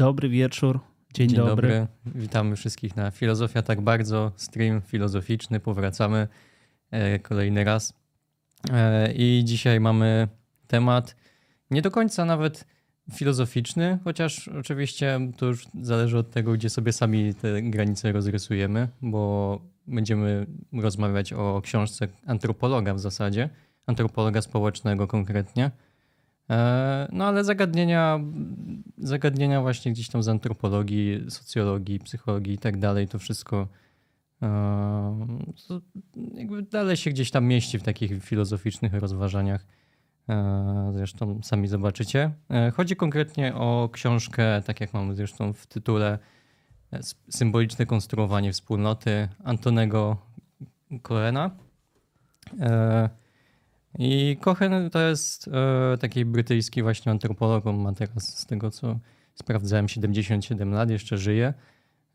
Dobry wieczór. Dzień, Dzień dobry. dobry. Witamy wszystkich na Filozofia tak bardzo. Stream filozoficzny. Powracamy e, kolejny raz. E, I dzisiaj mamy temat nie do końca nawet filozoficzny, chociaż oczywiście to już zależy od tego, gdzie sobie sami te granice rozrysujemy, bo będziemy rozmawiać o książce antropologa w zasadzie, antropologa społecznego konkretnie. E, No ale zagadnienia, zagadnienia właśnie gdzieś tam z antropologii, socjologii, psychologii i tak dalej, to wszystko e, jakby dalej się gdzieś tam mieści w takich filozoficznych rozważaniach. E, Zresztą sami zobaczycie. Chodzi konkretnie o książkę, tak jak mamy zresztą w tytule, Symboliczne konstruowanie wspólnoty Antonego Cohena. I Cohen to jest e, taki brytyjski właśnie antropolog, on ma teraz z tego co sprawdzałem 77 lat, jeszcze żyje,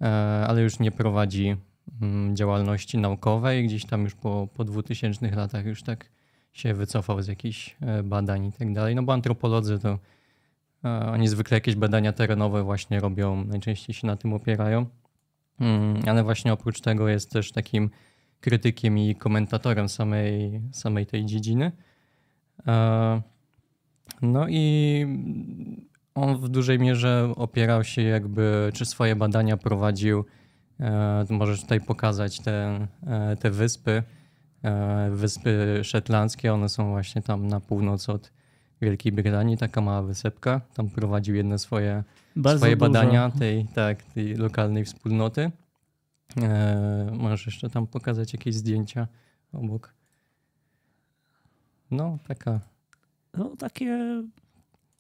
e, ale już nie prowadzi mm, działalności naukowej, gdzieś tam już po, po 2000 latach już tak się wycofał z jakichś e, badań i tak dalej, no bo antropolodzy to e, oni zwykle jakieś badania terenowe właśnie robią, najczęściej się na tym opierają, Mm, ale właśnie oprócz tego jest też takim krytykiem i komentatorem samej, samej tej dziedziny. E, No i on w dużej mierze opierał się jakby, czy swoje badania prowadził. e, Możesz tutaj pokazać te, e, te wyspy. Wyspy szetlandzkie, one są właśnie tam na północ od Wielkiej Brytanii, taka mała wysepka. Tam prowadził jedne swoje Bardzo swoje dużo. badania tej, tak, tej lokalnej wspólnoty. E, możesz jeszcze tam pokazać jakieś zdjęcia obok. No, taka. No, takie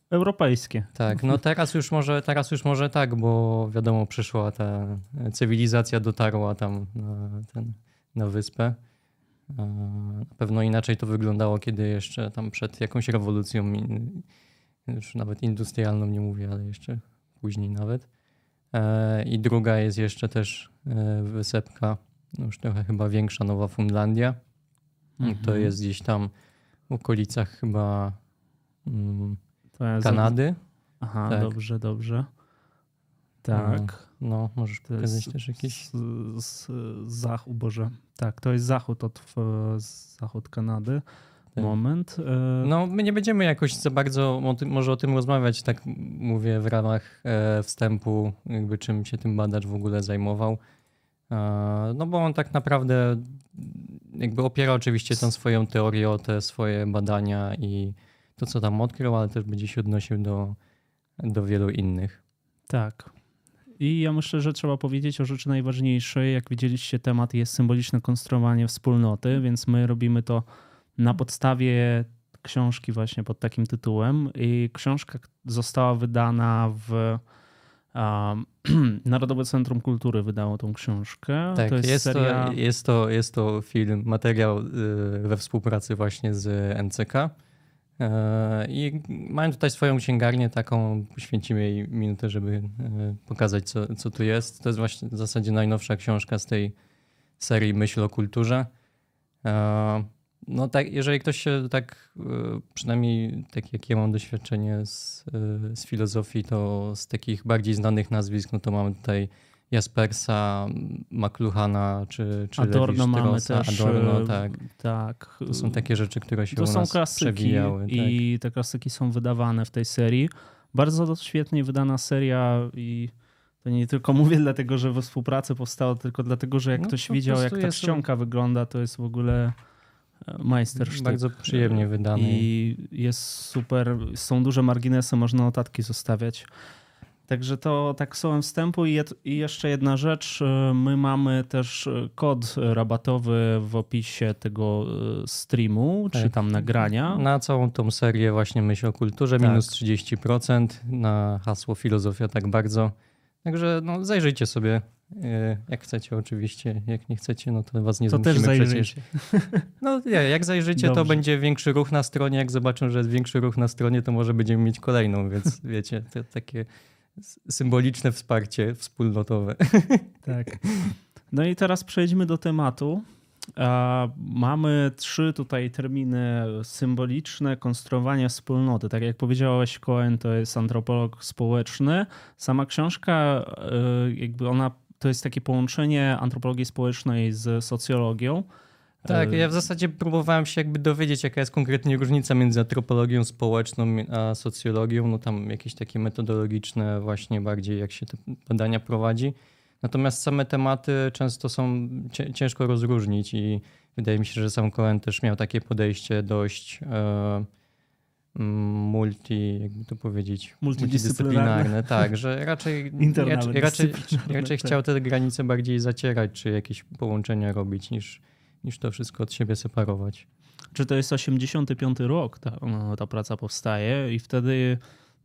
europejskie. Tak, no teraz już może, teraz już może tak, bo wiadomo, przyszła ta cywilizacja, dotarła tam na, ten, na wyspę. E, Na pewno inaczej to wyglądało, kiedy jeszcze tam przed jakąś rewolucją, już nawet industrialną nie mówię, ale jeszcze później nawet. E, I druga jest jeszcze też wysepka, no już trochę chyba większa, Nowa Fundlandia. To Mhm. jest gdzieś tam w okolicach chyba mm, To Kanady. Aha, Tak. dobrze, dobrze. Tak. No, możesz To pokazać też jakiś. z, z, zachód, Boże. Tak, to jest zachód od zachód Kanady. Tak. Moment. e, No, my nie będziemy jakoś za bardzo o tym, może o tym rozmawiać, tak mówię w ramach e, wstępu, jakby czym się tym badacz w ogóle zajmował. E, no bo on tak naprawdę jakby opiera oczywiście tą swoją teorię o te swoje badania i to, co tam odkrył, ale też będzie się odnosił do, do wielu innych. Tak. I ja myślę, że trzeba powiedzieć o rzeczy najważniejszej. Jak widzieliście, temat jest symboliczne konstruowanie wspólnoty, więc my robimy to na podstawie książki właśnie pod takim tytułem. I książka została wydana w um, Narodowe Centrum Kultury wydało tą książkę. Tak, to jest, jest, seria... to, jest, to, jest to film, materiał y, we współpracy właśnie z NCK. E, I mają tutaj swoją księgarnię taką, poświęcimy jej minutę, żeby e, pokazać, co, co tu jest. To jest właśnie w zasadzie najnowsza książka z tej serii Myśl o kulturze. No tak, jeżeli ktoś się tak, e, przynajmniej tak jak ja mam doświadczenie z, e, z filozofii, to z takich bardziej znanych nazwisk, no to mamy tutaj Jaspersa, McLuhana czy, czy Adorno mamy też. Adorno, e, tak. tak. To są takie rzeczy, które się To u są nas klasyki przewijały. Tak. i te klasyki są wydawane w tej serii. Bardzo świetnie wydana seria i to nie tylko mówię dlatego, że we współpracy powstało, tylko dlatego, że jak No, ktoś widział, jak ta czcionka wygląda, to jest w ogóle majstersztyk. Bardzo przyjemnie wydany. I jest super, są duże marginesy, można notatki zostawiać. Także to tak słowem wstępu. I, I jeszcze jedna rzecz. e, My mamy też e, kod rabatowy w opisie tego e, streamu, czy Tak. tam nagrania. Na całą tą serię właśnie myśl o kulturze Tak. minus 30% na hasło filozofia tak bardzo. Także no, zajrzyjcie sobie jak chcecie oczywiście. Jak nie chcecie, no to was nie To też zmusimy zajrzyjcie. przecież. No nie, jak zajrzycie, to Dobrze. będzie większy ruch na stronie. Jak zobaczą, że jest większy ruch na stronie, to może będziemy mieć kolejną, więc wiecie, to takie symboliczne wsparcie wspólnotowe. Tak. No i teraz przejdźmy do tematu. Mamy trzy tutaj terminy symboliczne konstruowania wspólnoty. Tak jak powiedziałeś, Cohen to jest antropolog społeczny. Sama książka, jakby ona to jest takie połączenie antropologii społecznej z socjologią. Tak, ja w zasadzie próbowałem się jakby dowiedzieć, jaka jest konkretnie różnica między antropologią społeczną a socjologią. No tam jakieś takie metodologiczne właśnie bardziej, jak się te badania prowadzi. Natomiast same tematy często są ciężko rozróżnić i wydaje mi się, że sam Cohen też miał takie podejście dość e, multi, jakby to powiedzieć, multidyscyplinarne. Tak, że raczej, raczej, raczej, raczej chciał te granice bardziej zacierać, czy jakieś połączenia robić, niż, niż to wszystko od siebie separować. Czy to jest 85 rok, ta, ta praca powstaje i wtedy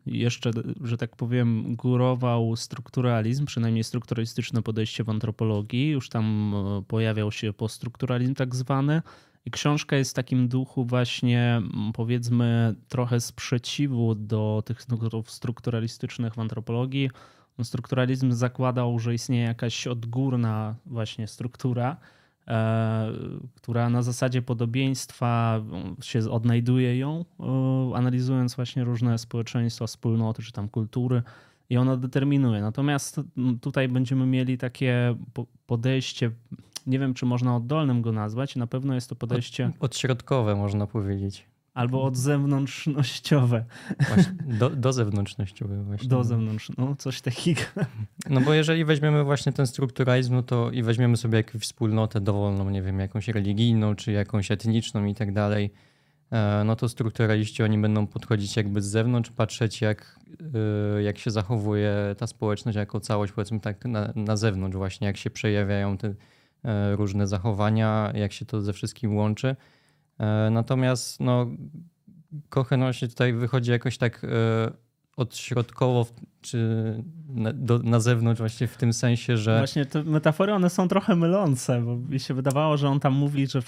jeszcze, że tak powiem, górował strukturalizm, przynajmniej strukturalistyczne podejście w antropologii. Już tam e, pojawiał się poststrukturalizm tak zwany. Książka jest w takim duchu właśnie, powiedzmy, trochę sprzeciwu do tych nurtów strukturalistycznych w antropologii. Strukturalizm zakładał, że istnieje jakaś odgórna właśnie struktura, E, która na zasadzie podobieństwa się odnajduje ją, e, analizując właśnie różne społeczeństwa, wspólnoty czy tam kultury i ona determinuje. Natomiast tutaj będziemy mieli takie podejście, nie wiem czy można oddolnym go nazwać, na pewno jest to podejście... Od, odśrodkowe można powiedzieć. Albo od zewnątrznościowe. Właśnie, do, do zewnątrznościowe właśnie. Do zewnątrz, no coś takiego. No bo jeżeli weźmiemy właśnie ten strukturalizm, no to i weźmiemy sobie jakąś wspólnotę dowolną, nie wiem, jakąś religijną, czy jakąś etniczną i tak dalej, e, no to strukturaliści oni będą podchodzić jakby z zewnątrz, patrzeć jak, e, jak się zachowuje ta społeczność jako całość, powiedzmy tak na, na zewnątrz właśnie, jak się przejawiają te różne zachowania, jak się to ze wszystkim łączy. E, natomiast no, Kochen właśnie tutaj wychodzi jakoś tak e, odśrodkowo, czy na, do, na zewnątrz właśnie w tym sensie, że... Właśnie te metafory, one są trochę mylące, bo mi się wydawało, że on tam mówi, że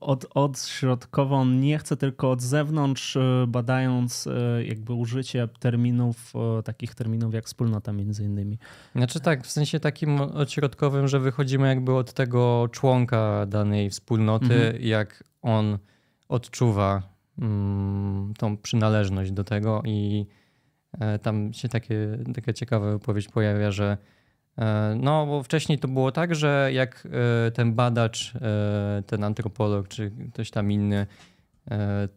od, od środkowo on nie chce tylko od zewnątrz, e, badając jakby użycie terminów, takich terminów jak wspólnota między innymi. Znaczy tak, w sensie takim odśrodkowym, że wychodzimy jakby od tego członka danej wspólnoty, mhm. jak on odczuwa mm, tą przynależność do tego i e, tam się takie, taka ciekawa wypowiedź pojawia, że e, no, bo wcześniej to było tak, że jak e, ten badacz, ten antropolog czy ktoś tam inny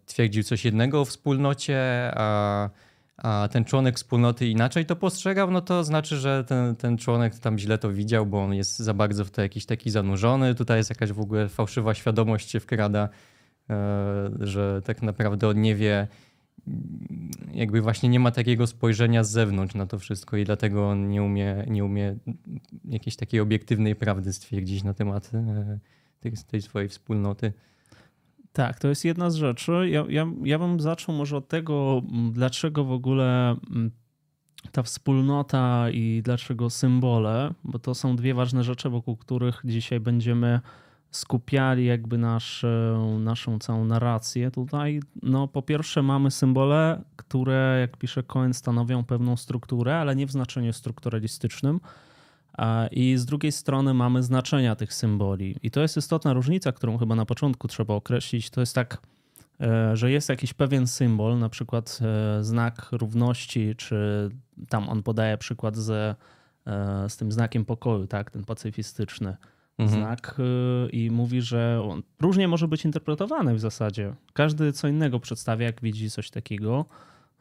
twierdził coś jednego o wspólnocie, a, a ten członek wspólnoty inaczej to postrzegał, no to znaczy, że ten, ten członek tam źle to widział, bo on jest za bardzo w to jakiś taki zanurzony. Tutaj jest jakaś w ogóle fałszywa świadomość się wkrada E, że tak naprawdę on nie wie, jakby właśnie nie ma takiego spojrzenia z zewnątrz na to wszystko i dlatego on nie umie, nie umie jakiejś takiej obiektywnej prawdy stwierdzić na temat e, tej, tej swojej wspólnoty. Tak, to jest jedna z rzeczy. Ja, ja, ja bym zaczął może od tego, dlaczego w ogóle ta wspólnota i dlaczego symbole, bo to są dwie ważne rzeczy, wokół których dzisiaj będziemy skupiali jakby naszą, naszą całą narrację tutaj. No po pierwsze mamy symbole, które jak pisze Cohen stanowią pewną strukturę, ale nie w znaczeniu strukturalistycznym. I z drugiej strony mamy znaczenia tych symboli. I to jest istotna różnica, którą chyba na początku trzeba określić. To jest tak, e, że jest jakiś pewien symbol, na przykład e, znak równości, czy tam on podaje przykład z, e, z tym znakiem pokoju, tak, ten pacyfistyczny mhm. znak y, i mówi, że on różnie może być interpretowany w zasadzie. Każdy co innego przedstawia, jak widzi coś takiego.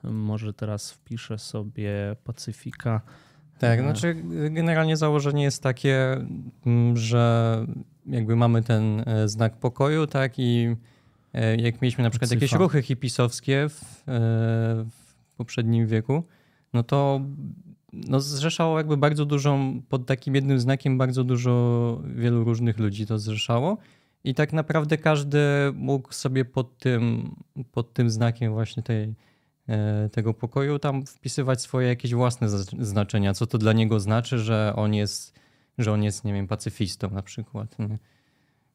Może teraz wpiszę sobie Pacyfika. Tak, e, znaczy generalnie założenie jest takie, mm, że jakby mamy ten e, znak pokoju, tak i e, jak mieliśmy na przykład Pacyfa. jakieś ruchy hipisowskie w, w poprzednim wieku, no to no, zrzeszało jakby bardzo dużą, pod takim jednym znakiem bardzo dużo wielu różnych ludzi to zrzeszało. I tak naprawdę każdy mógł sobie pod tym, pod tym znakiem właśnie tej, e, tego pokoju tam wpisywać swoje jakieś własne znaczenia, co to dla niego znaczy, że on jest, że on jest nie wiem, pacyfistą na przykład. Nie?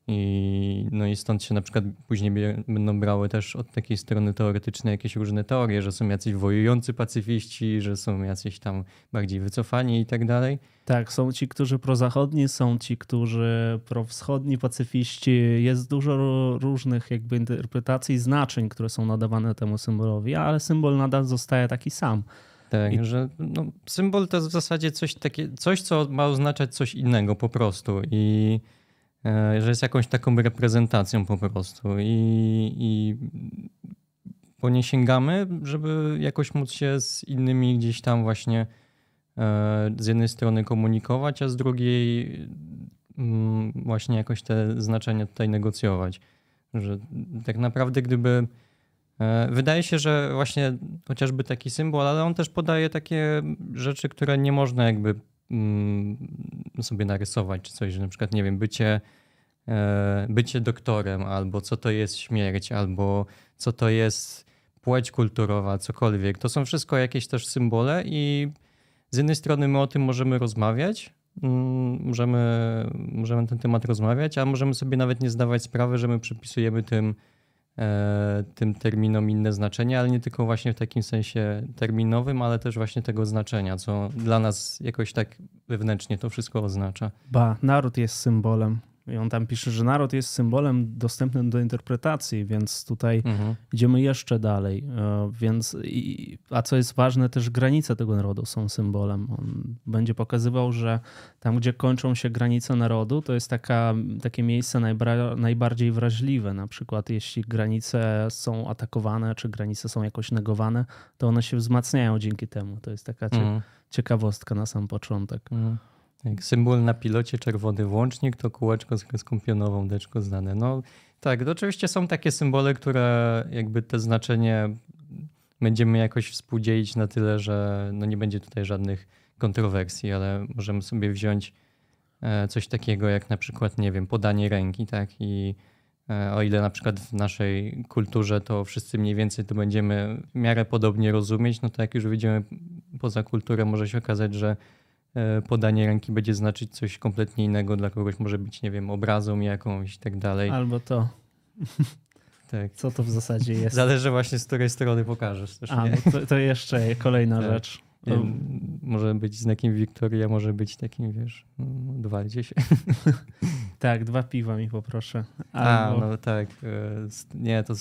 I, no i stąd się na przykład później będą brały też od takiej strony teoretycznej jakieś różne teorie, że są jacyś wojujący pacyfiści, że są jacyś tam bardziej wycofani i tak dalej. Tak, są ci, którzy prozachodni, są ci, którzy prowschodni pacyfiści. Jest dużo różnych jakby interpretacji, znaczeń, które są nadawane temu symbolowi, ale symbol nadal zostaje taki sam. Tak, I... że no, symbol to jest w zasadzie coś, takie, coś, co ma oznaczać coś innego po prostu. I że jest jakąś taką reprezentacją po prostu i, i po nie sięgamy, żeby jakoś móc się z innymi gdzieś tam właśnie e, z jednej strony komunikować, a z drugiej mm, właśnie jakoś te znaczenia tutaj negocjować. Że tak naprawdę gdyby e, Wydaje się, że właśnie chociażby taki symbol, ale on też podaje takie rzeczy, które nie można jakby sobie narysować, czy coś, że na przykład, nie wiem, bycie, e, bycie doktorem, albo co to jest śmierć, albo co to jest płeć kulturowa, cokolwiek. To są wszystko jakieś też symbole i z jednej strony my o tym możemy rozmawiać, mm, możemy, możemy ten temat rozmawiać, a możemy sobie nawet nie zdawać sprawy, że my przypisujemy tym tym terminom inne znaczenie, ale nie tylko właśnie w takim sensie terminowym, ale też właśnie tego znaczenia, co dla nas jakoś tak wewnętrznie to wszystko oznacza. Ba, naród jest symbolem. I on tam pisze, że naród jest symbolem dostępnym do interpretacji, więc tutaj mhm. idziemy jeszcze dalej. E, więc, i, a co jest ważne, też granice tego narodu są symbolem. On będzie pokazywał, że tam, gdzie kończą się granice narodu, to jest taka, takie miejsce najbra, najbardziej wrażliwe. Na przykład, jeśli granice są atakowane, czy granice są jakoś negowane, to one się wzmacniają dzięki temu. To jest taka mhm. ciekawostka na sam początek. Mhm. Symbol na pilocie czerwony włącznik, to kółeczko z kreską pionową, deczko znane. No tak, to oczywiście są takie symbole, które jakby te znaczenie będziemy jakoś współdzielić na tyle, że no nie będzie tutaj żadnych kontrowersji, ale możemy sobie wziąć e, coś takiego jak na przykład, nie wiem, podanie ręki, tak? I e, o ile na przykład w naszej kulturze to wszyscy mniej więcej to będziemy w miarę podobnie rozumieć, no to jak już wyjdziemy poza kulturę, może się okazać, że podanie ręki będzie znaczyć coś kompletnie innego dla kogoś, może być, nie wiem, obrazą jakąś i tak dalej. Albo to. Tak. Co to w zasadzie jest? Zależy właśnie z której strony pokażesz. Też, A, no to, to, jeszcze kolejna tak. rzecz. Nie, może być znakiem Wiktoria, może być takim, wiesz, no, dwalcie się. tak, dwa piwa mi poproszę. Albo... A, no tak. E, nie, to.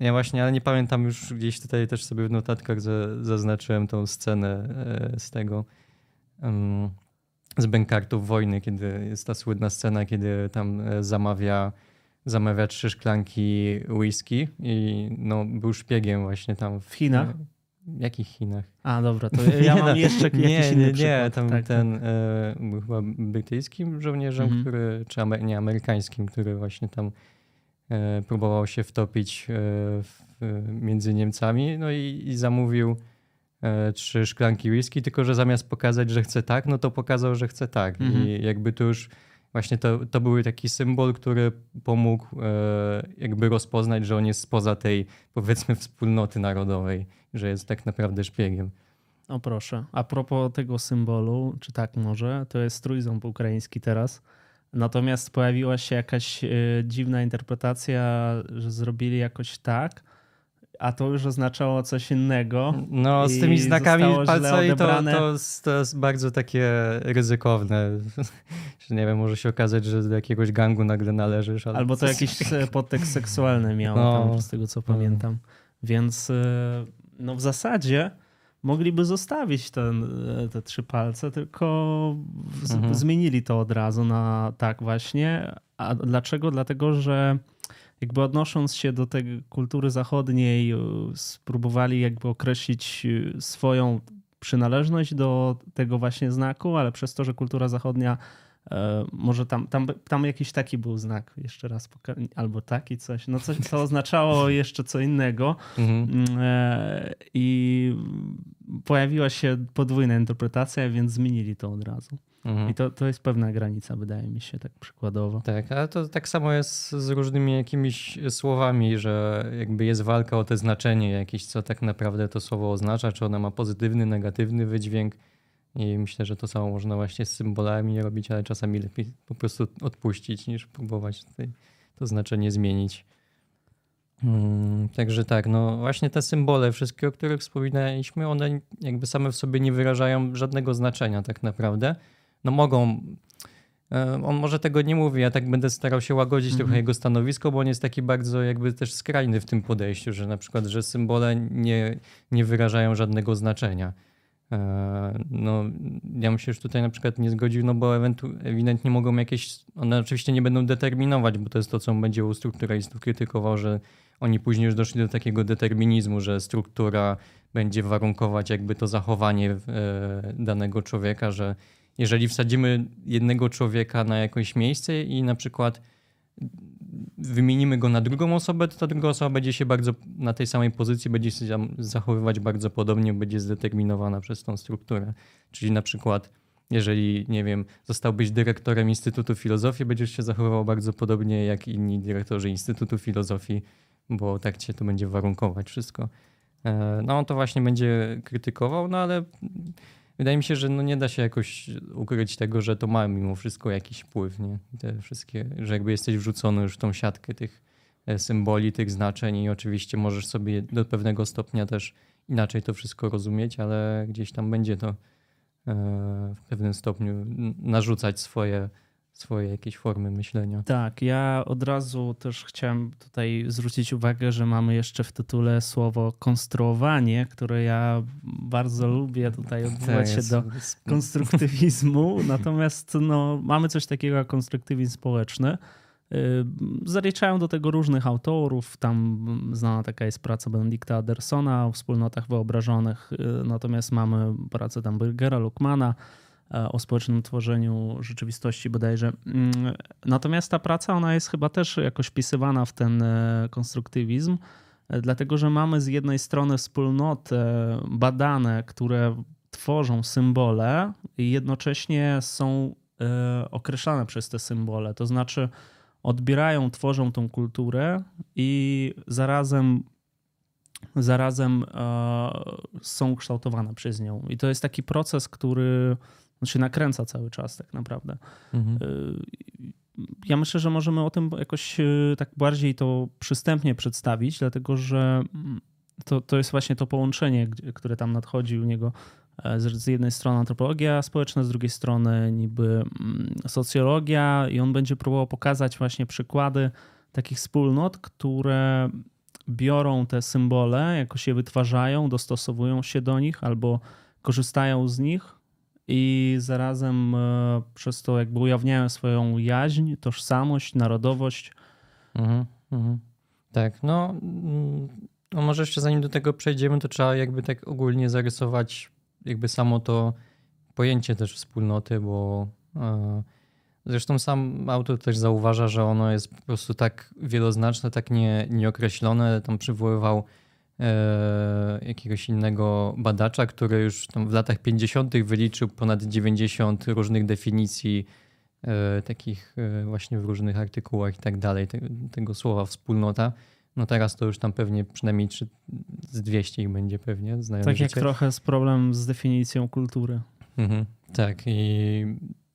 Nie, właśnie, ale nie pamiętam już gdzieś tutaj też sobie w notatkach zaznaczyłem tą scenę e, z tego z Bękartów Wojny, kiedy jest ta słynna scena, kiedy tam e, zamawia, zamawia trzy szklanki whisky i no, był szpiegiem właśnie tam. W Chinach? W jakich Chinach? A, dobra, to ja nie, mam no, jeszcze jakiś nie, inny Nie, nie, tam tak, ten tak. E, był chyba brytyjskim żołnierzem, mhm. który, czy amer, nie, amerykańskim, który właśnie tam e, próbował się wtopić e, w, między Niemcami, no i, i zamówił E, trzy szklanki whisky, tylko że zamiast pokazać, że chce tak, no to pokazał, że chce tak. Mhm. I jakby to już właśnie to, to był taki symbol, który pomógł e, jakby rozpoznać, że on jest spoza tej powiedzmy wspólnoty narodowej, że jest tak naprawdę szpiegiem. O proszę. A propos tego symbolu, czy tak może, to jest trójząb ukraiński teraz. Natomiast pojawiła się jakaś e, dziwna interpretacja, że zrobili jakoś tak, a to już oznaczało coś innego. No, z tymi znakami palcami to, to, to jest bardzo takie ryzykowne. nie wiem, może się okazać, że do jakiegoś gangu nagle należysz. Albo to jakiś podtekst seksualny miał no. tam, z tego co pamiętam. Więc e, no w zasadzie mogliby zostawić ten, e, te trzy palce, tylko mhm. zmienili to od razu na tak właśnie. A dlaczego? Dlatego, że jakby odnosząc się do tej kultury zachodniej, e, spróbowali jakby określić e, swoją przynależność do tego właśnie znaku, ale przez to, że kultura zachodnia e, może tam, tam, tam jakiś taki był znak, jeszcze raz, albo taki coś, no coś, co oznaczało jeszcze co innego mhm. i pojawiła się podwójna interpretacja, więc zmienili to od razu. Mhm. I to, to jest pewna granica, wydaje mi się, tak przykładowo. Tak, ale to tak samo jest z różnymi jakimiś słowami, że jakby jest walka o te znaczenie jakieś, co tak naprawdę to słowo oznacza, czy ono ma pozytywny, negatywny wydźwięk. I myślę, że to samo można właśnie z symbolami robić, ale czasami lepiej po prostu odpuścić, niż próbować tutaj to znaczenie zmienić. Hmm, także tak, no właśnie te symbole, wszystkie, o których wspominaliśmy, one jakby same w sobie nie wyrażają żadnego znaczenia tak naprawdę. No mogą, e, on może tego nie mówi, ja tak będę starał się łagodzić mm -hmm. trochę jego stanowisko, bo on jest taki bardzo jakby też skrajny w tym podejściu, że na przykład, że symbole nie, nie wyrażają żadnego znaczenia. E, no, ja bym się już tutaj na przykład nie zgodził, no bo ewidentnie mogą jakieś, one oczywiście nie będą determinować, bo to jest to, co będzie u strukturalistów krytykował, że oni później już doszli do takiego determinizmu, że struktura będzie warunkować jakby to zachowanie e, danego człowieka, że jeżeli wsadzimy jednego człowieka na jakieś miejsce i na przykład wymienimy go na drugą osobę, to ta druga osoba będzie się bardzo na tej samej pozycji, będzie się zachowywać bardzo podobnie, będzie zdeterminowana przez tą strukturę. Czyli na przykład, jeżeli, nie wiem, zostałbyś dyrektorem Instytutu Filozofii, będziesz się zachowywał bardzo podobnie jak inni dyrektorzy Instytutu Filozofii, bo tak cię to będzie warunkować wszystko. E, no on to właśnie będzie krytykował, no ale wydaje mi się, że no nie da się jakoś ukryć tego, że to ma mimo wszystko jakiś wpływ, nie? Te wszystkie, że jakby jesteś wrzucony już w tą siatkę tych e, symboli, tych znaczeń i oczywiście możesz sobie do pewnego stopnia też inaczej to wszystko rozumieć, ale gdzieś tam będzie to e, w pewnym stopniu narzucać swoje swoje jakieś formy myślenia. Tak, ja od razu też chciałem tutaj zwrócić uwagę, że mamy jeszcze w tytule słowo konstruowanie, które ja bardzo lubię tutaj odwołać się do konstruktywizmu. Natomiast no, mamy coś takiego jak konstruktywizm społeczny. Y, zaliczają do tego różnych autorów. Tam znana taka jest praca Benedikta Adersona o wspólnotach wyobrażonych. Y, natomiast mamy pracę tam Burgera, Lukmana o społecznym tworzeniu rzeczywistości bodajże. Mm, natomiast ta praca, ona jest chyba też jakoś wpisywana w ten e, konstruktywizm, e, dlatego że mamy z jednej strony wspólnoty badane, które tworzą symbole i jednocześnie są określane przez te symbole. To znaczy odbierają, tworzą tą kulturę i zarazem zarazem są kształtowane przez nią. I to jest taki proces, który on się nakręca cały czas tak naprawdę. Mhm. Y, ja myślę, że możemy o tym jakoś y, tak bardziej to przystępnie przedstawić, dlatego że mm, to, to jest właśnie to połączenie, które tam nadchodzi u niego. E, z jednej strony antropologia społeczna, z drugiej strony niby mm, socjologia, i on będzie próbował pokazać właśnie przykłady takich wspólnot, które biorą te symbole, jakoś je wytwarzają, dostosowują się do nich albo korzystają z nich i zarazem e, przez to jakby ujawniają swoją jaźń, tożsamość, narodowość. Mhm, mhm. Tak, no, no może jeszcze zanim do tego przejdziemy, to trzeba jakby tak ogólnie zarysować jakby samo to pojęcie też wspólnoty, bo e, zresztą sam autor też zauważa, że ono jest po prostu tak wieloznaczne, tak nie, nieokreślone. Tam przywoływał jakiegoś innego badacza, który już w latach 50. wyliczył ponad 90 różnych definicji e, takich e, właśnie w różnych artykułach i tak dalej, tego słowa wspólnota. No teraz to już tam pewnie przynajmniej z 200 ich będzie pewnie. Tak jak trochę z problem z definicją kultury. Mhm, tak i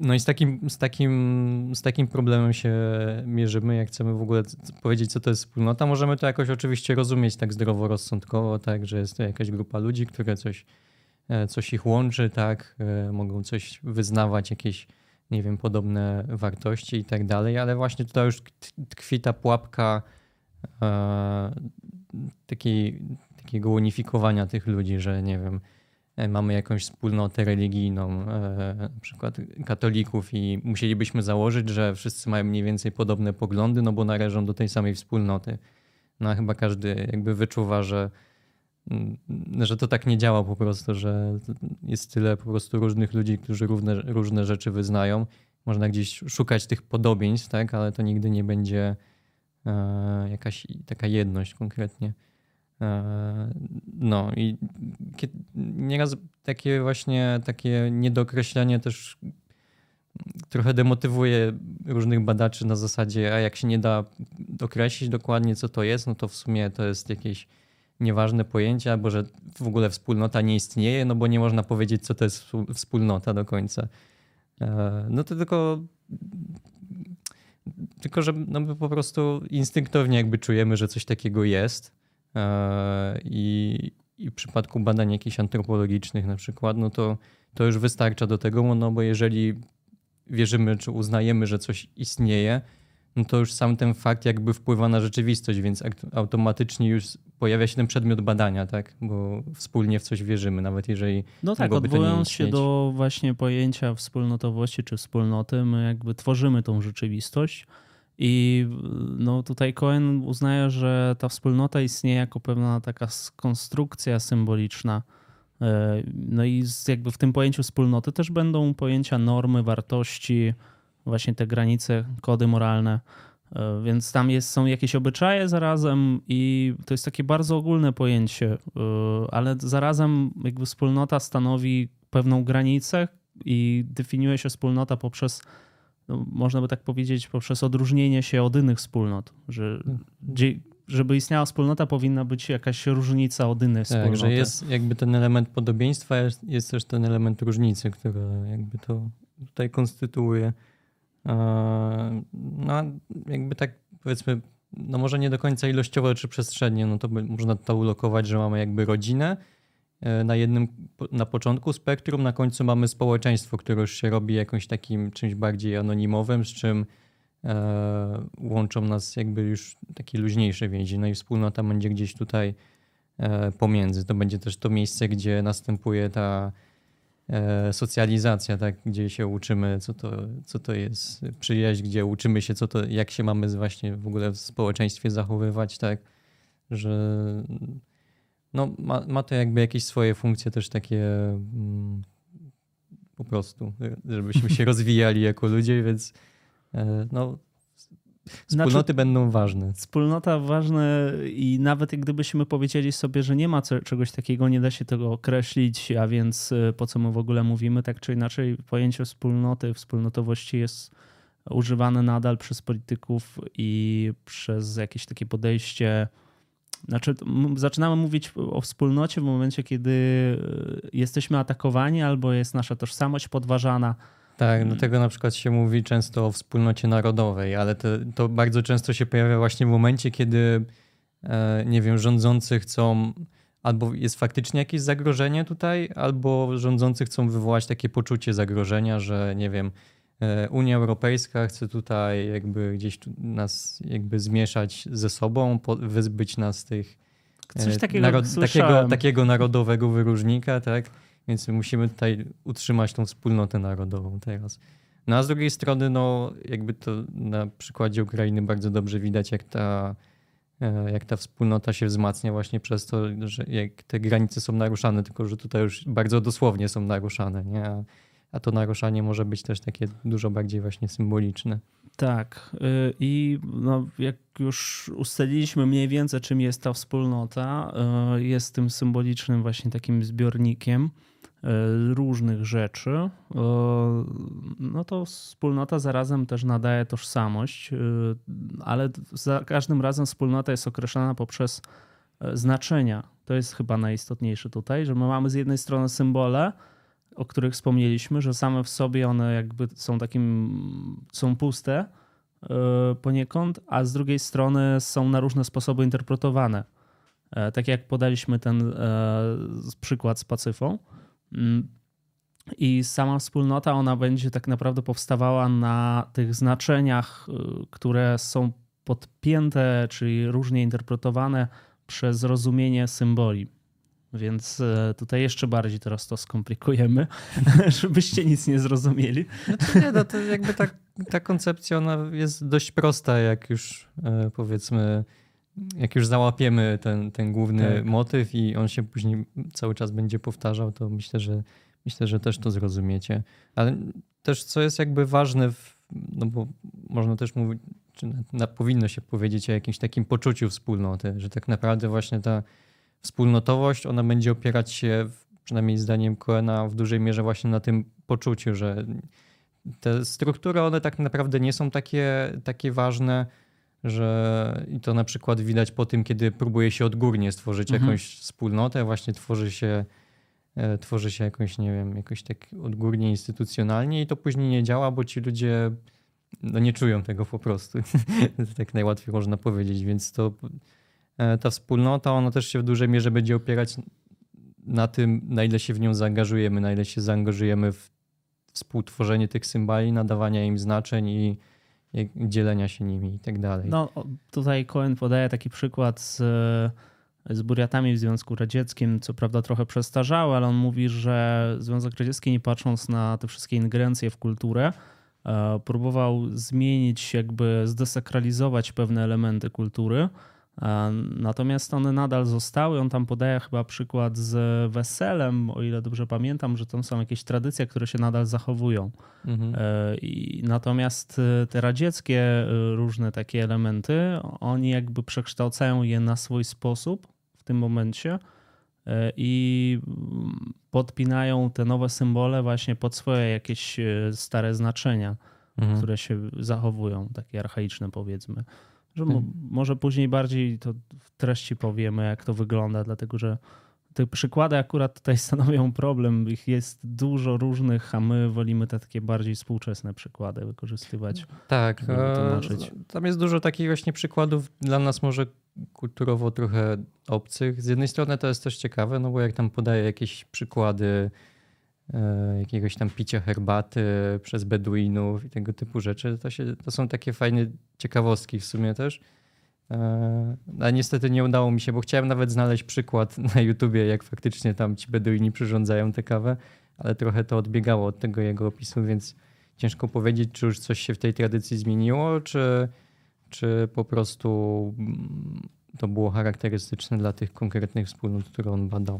no i z takim, z, takim, z takim problemem się mierzymy, jak chcemy w ogóle powiedzieć, co to jest wspólnota. Możemy to jakoś oczywiście rozumieć tak zdroworozsądkowo, tak, że jest to jakaś grupa ludzi, które coś, e, coś ich łączy, tak, e, mogą coś wyznawać, jakieś, nie wiem, podobne wartości i tak dalej, ale właśnie tutaj już tkwi ta pułapka e, takiej, takiego unifikowania tych ludzi, że nie wiem, mamy jakąś wspólnotę religijną, e, na przykład katolików i musielibyśmy założyć, że wszyscy mają mniej więcej podobne poglądy, no bo należą do tej samej wspólnoty. No a chyba każdy jakby wyczuwa, że, mm, że to tak nie działa po prostu, że jest tyle po prostu różnych ludzi, którzy różne, różne rzeczy wyznają. Można gdzieś szukać tych podobieństw, tak, ale to nigdy nie będzie e, jakaś taka jedność konkretnie. E, no i nieraz takie właśnie takie niedokreślenie też trochę demotywuje różnych badaczy na zasadzie, a jak się nie da określić dokładnie, co to jest, no to w sumie to jest jakieś, nieważne pojęcie, albo że w ogóle wspólnota nie istnieje, no bo nie można powiedzieć, co to jest wspólnota do końca. E, no to tylko tylko, że no my po prostu instynktownie jakby czujemy, że coś takiego jest i, i w przypadku badań jakichś antropologicznych na przykład, no to, to już wystarcza do tego, no bo jeżeli wierzymy czy uznajemy, że coś istnieje, no to już sam ten fakt jakby wpływa na rzeczywistość, więc automatycznie już pojawia się ten przedmiot badania, tak? Bo wspólnie w coś wierzymy, nawet jeżeli. No tak, odwołując się do właśnie pojęcia wspólnotowości czy wspólnoty, my jakby tworzymy tą rzeczywistość. I no tutaj Cohen uznaje, że ta wspólnota istnieje jako pewna taka konstrukcja symboliczna. E, no i jakby w tym pojęciu wspólnoty też będą pojęcia normy, wartości, właśnie te granice, kody moralne. E, więc tam jest, są jakieś obyczaje zarazem i to jest takie bardzo ogólne pojęcie, e, ale zarazem jakby wspólnota stanowi pewną granicę i definiuje się wspólnota poprzez, no, można by tak powiedzieć, poprzez odróżnienie się od innych wspólnot, że żeby istniała wspólnota, powinna być jakaś różnica od innej tak, wspólnoty. że jest jakby ten element podobieństwa, jest, jest też ten element różnicy, który jakby to tutaj konstytuuje. No, jakby tak powiedzmy, no może nie do końca ilościowo czy przestrzennie, no to by, można to ulokować, że mamy jakby rodzinę na jednym, na początku spektrum, na końcu mamy społeczeństwo, które już się robi jakimś takim czymś bardziej anonimowym, z czym e, łączą nas jakby już takie luźniejsze więzi. No i wspólnota będzie gdzieś tutaj e, pomiędzy. To będzie też to miejsce, gdzie następuje ta E, socjalizacja, tak, gdzie się uczymy, co to, co to jest przyjaźń, gdzie uczymy się, co to, jak się mamy właśnie w ogóle w społeczeństwie zachowywać, tak, że no, ma, ma to jakby jakieś swoje funkcje też takie mm, po prostu, żebyśmy się rozwijali jako ludzie, więc e, no, Wspólnoty znaczy, będą ważne. Wspólnota ważne i nawet gdybyśmy powiedzieli sobie, że nie ma czegoś takiego, nie da się tego określić, a więc y, po co my w ogóle mówimy, tak czy inaczej pojęcie wspólnoty, wspólnotowości jest używane nadal przez polityków i przez jakieś takie podejście. Znaczy, zaczynamy mówić o wspólnocie w momencie, kiedy y, jesteśmy atakowani albo jest nasza tożsamość podważana. Tak, do tego na przykład się mówi często o wspólnocie narodowej, ale to, to bardzo często się pojawia właśnie w momencie, kiedy e, nie wiem, rządzący chcą albo jest faktycznie jakieś zagrożenie tutaj, albo rządzący chcą wywołać takie poczucie zagrożenia, że nie wiem, e, Unia Europejska chce tutaj jakby gdzieś nas jakby zmieszać ze sobą, wyzbyć nas tych Coś e, takiego, narod, takiego, takiego narodowego wyróżnika, tak? Więc musimy tutaj utrzymać tą wspólnotę narodową teraz. No a z drugiej strony, no jakby to na przykładzie Ukrainy bardzo dobrze widać, jak ta, e, jak ta wspólnota się wzmacnia właśnie przez to, że jak te granice są naruszane, tylko że tutaj już bardzo dosłownie są naruszane, nie? A, to naruszanie może być też takie dużo bardziej właśnie symboliczne. Tak. Y, I no, jak już ustaliliśmy mniej więcej, czym jest ta wspólnota, y, jest tym symbolicznym właśnie takim zbiornikiem E, różnych rzeczy, no to wspólnota zarazem też nadaje tożsamość, ale za każdym razem wspólnota jest określana poprzez znaczenia. To jest chyba najistotniejsze tutaj, że my mamy z jednej strony symbole, o których wspomnieliśmy, że same w sobie one jakby są takim, są puste poniekąd, a z drugiej strony są na różne sposoby interpretowane. Tak jak podaliśmy ten przykład z Pacyfą. Mm. I sama wspólnota, ona będzie tak naprawdę powstawała na tych znaczeniach, które są podpięte, czyli różnie interpretowane przez rozumienie symboli. Więc y, tutaj jeszcze bardziej teraz to skomplikujemy, żebyście nic nie zrozumieli. Znaczy nie, no to jakby ta, ta koncepcja ona jest dość prosta, jak już e, powiedzmy jak już załapiemy ten, ten główny tak. motyw i on się później cały czas będzie powtarzał, to myślę, że myślę, że też to zrozumiecie. Ale też co jest jakby ważne, w, no bo można też mówić, czy na, na, powinno się powiedzieć o jakimś takim poczuciu wspólnoty, że tak naprawdę właśnie ta wspólnotowość, ona będzie opierać się, przynajmniej zdaniem Koena, w dużej mierze właśnie na tym poczuciu, że te struktury, one tak naprawdę nie są takie, takie ważne, że i to na przykład widać po tym, kiedy próbuje się odgórnie stworzyć Mhm. jakąś wspólnotę, właśnie tworzy się, e, tworzy się jakąś, nie wiem, jakoś tak odgórnie, instytucjonalnie i to później nie działa, bo ci ludzie no, nie czują tego po prostu. tak najłatwiej można powiedzieć, więc to ta wspólnota, ona też się w dużej mierze będzie opierać na tym, na ile się w nią zaangażujemy, na ile się zaangażujemy w współtworzenie tych symboli, nadawania im znaczeń i, dzielenia się nimi i tak dalej. No tutaj Cohen podaje taki przykład z, z Buriatami w Związku Radzieckim, co prawda trochę przestarzały, ale on mówi, że Związek Radziecki nie patrząc na te wszystkie ingerencje w kulturę, e, próbował zmienić, jakby zdesakralizować pewne elementy kultury, e, natomiast one nadal zostały. On tam podaje chyba przykład z weselem, o ile dobrze pamiętam, że tam są jakieś tradycje, które się nadal zachowują. Mhm. E, I natomiast e, te radzieckie e, różne takie elementy, oni jakby przekształcają je na swój sposób w tym momencie i podpinają te nowe symbole właśnie pod swoje jakieś stare znaczenia, Mhm. które się zachowują, takie archaiczne powiedzmy. Że Tak. może później bardziej to w treści powiemy, jak to wygląda, dlatego że te przykłady akurat tutaj stanowią problem. Ich jest dużo różnych, a my wolimy te takie bardziej współczesne przykłady wykorzystywać. Tak, e, tam jest dużo takich właśnie przykładów dla nas może kulturowo trochę obcych. Z jednej strony to jest też ciekawe, no bo jak tam podaje jakieś przykłady e, jakiegoś tam picia herbaty przez Beduinów i tego typu rzeczy, to, się, to są takie fajne ciekawostki w sumie też. E, A niestety nie udało mi się, bo chciałem nawet znaleźć przykład na YouTubie, jak faktycznie tam ci Beduini przyrządzają tę kawę, ale trochę to odbiegało od tego jego opisu, więc ciężko powiedzieć, czy już coś się w tej tradycji zmieniło, czy, czy po prostu mm, to było charakterystyczne dla tych konkretnych wspólnot, które on badał.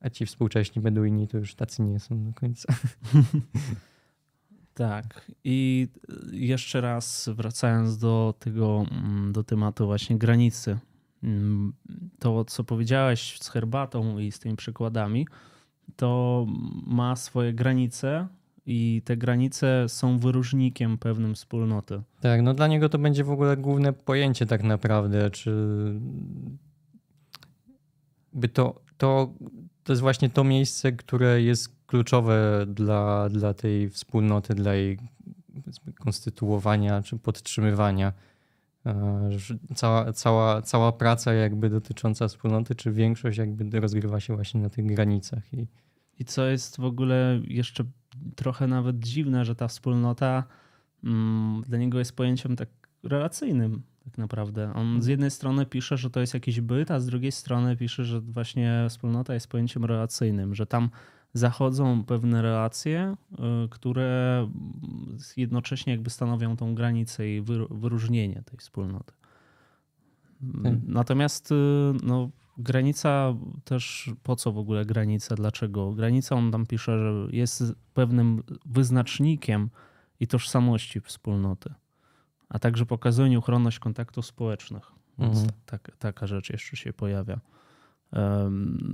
A, ci współcześni Beduini to już tacy nie są do końca. Tak. I jeszcze raz wracając do tego, mm, do tematu właśnie granicy. Mm, To, co powiedziałeś z herbatą i z tymi przykładami, to ma swoje granice i te granice są wyróżnikiem pewnym wspólnoty. Tak, no dla niego to będzie w ogóle główne pojęcie tak naprawdę, czy by to, to, to jest właśnie to miejsce, które jest kluczowe dla, dla tej wspólnoty, dla jej konstytuowania czy podtrzymywania. E, Cała, cała, cała praca jakby dotycząca wspólnoty, czy większość jakby rozgrywa się właśnie na tych granicach. I, I co jest w ogóle jeszcze trochę nawet dziwne, że ta wspólnota mm, dla niego jest pojęciem tak relacyjnym tak naprawdę. On z jednej strony pisze, że to jest jakiś byt, a z drugiej strony pisze, że właśnie wspólnota jest pojęciem relacyjnym, że tam zachodzą pewne relacje, y, które jednocześnie jakby stanowią tą granicę i wyr- wyróżnienie tej wspólnoty. Tak. Natomiast y, no, granica też, po co w ogóle granica, dlaczego? Granica, on tam pisze, że jest pewnym wyznacznikiem i tożsamości wspólnoty, a także pokazuje nieuchronność kontaktów społecznych. Więc Mhm. tak, taka rzecz jeszcze się pojawia.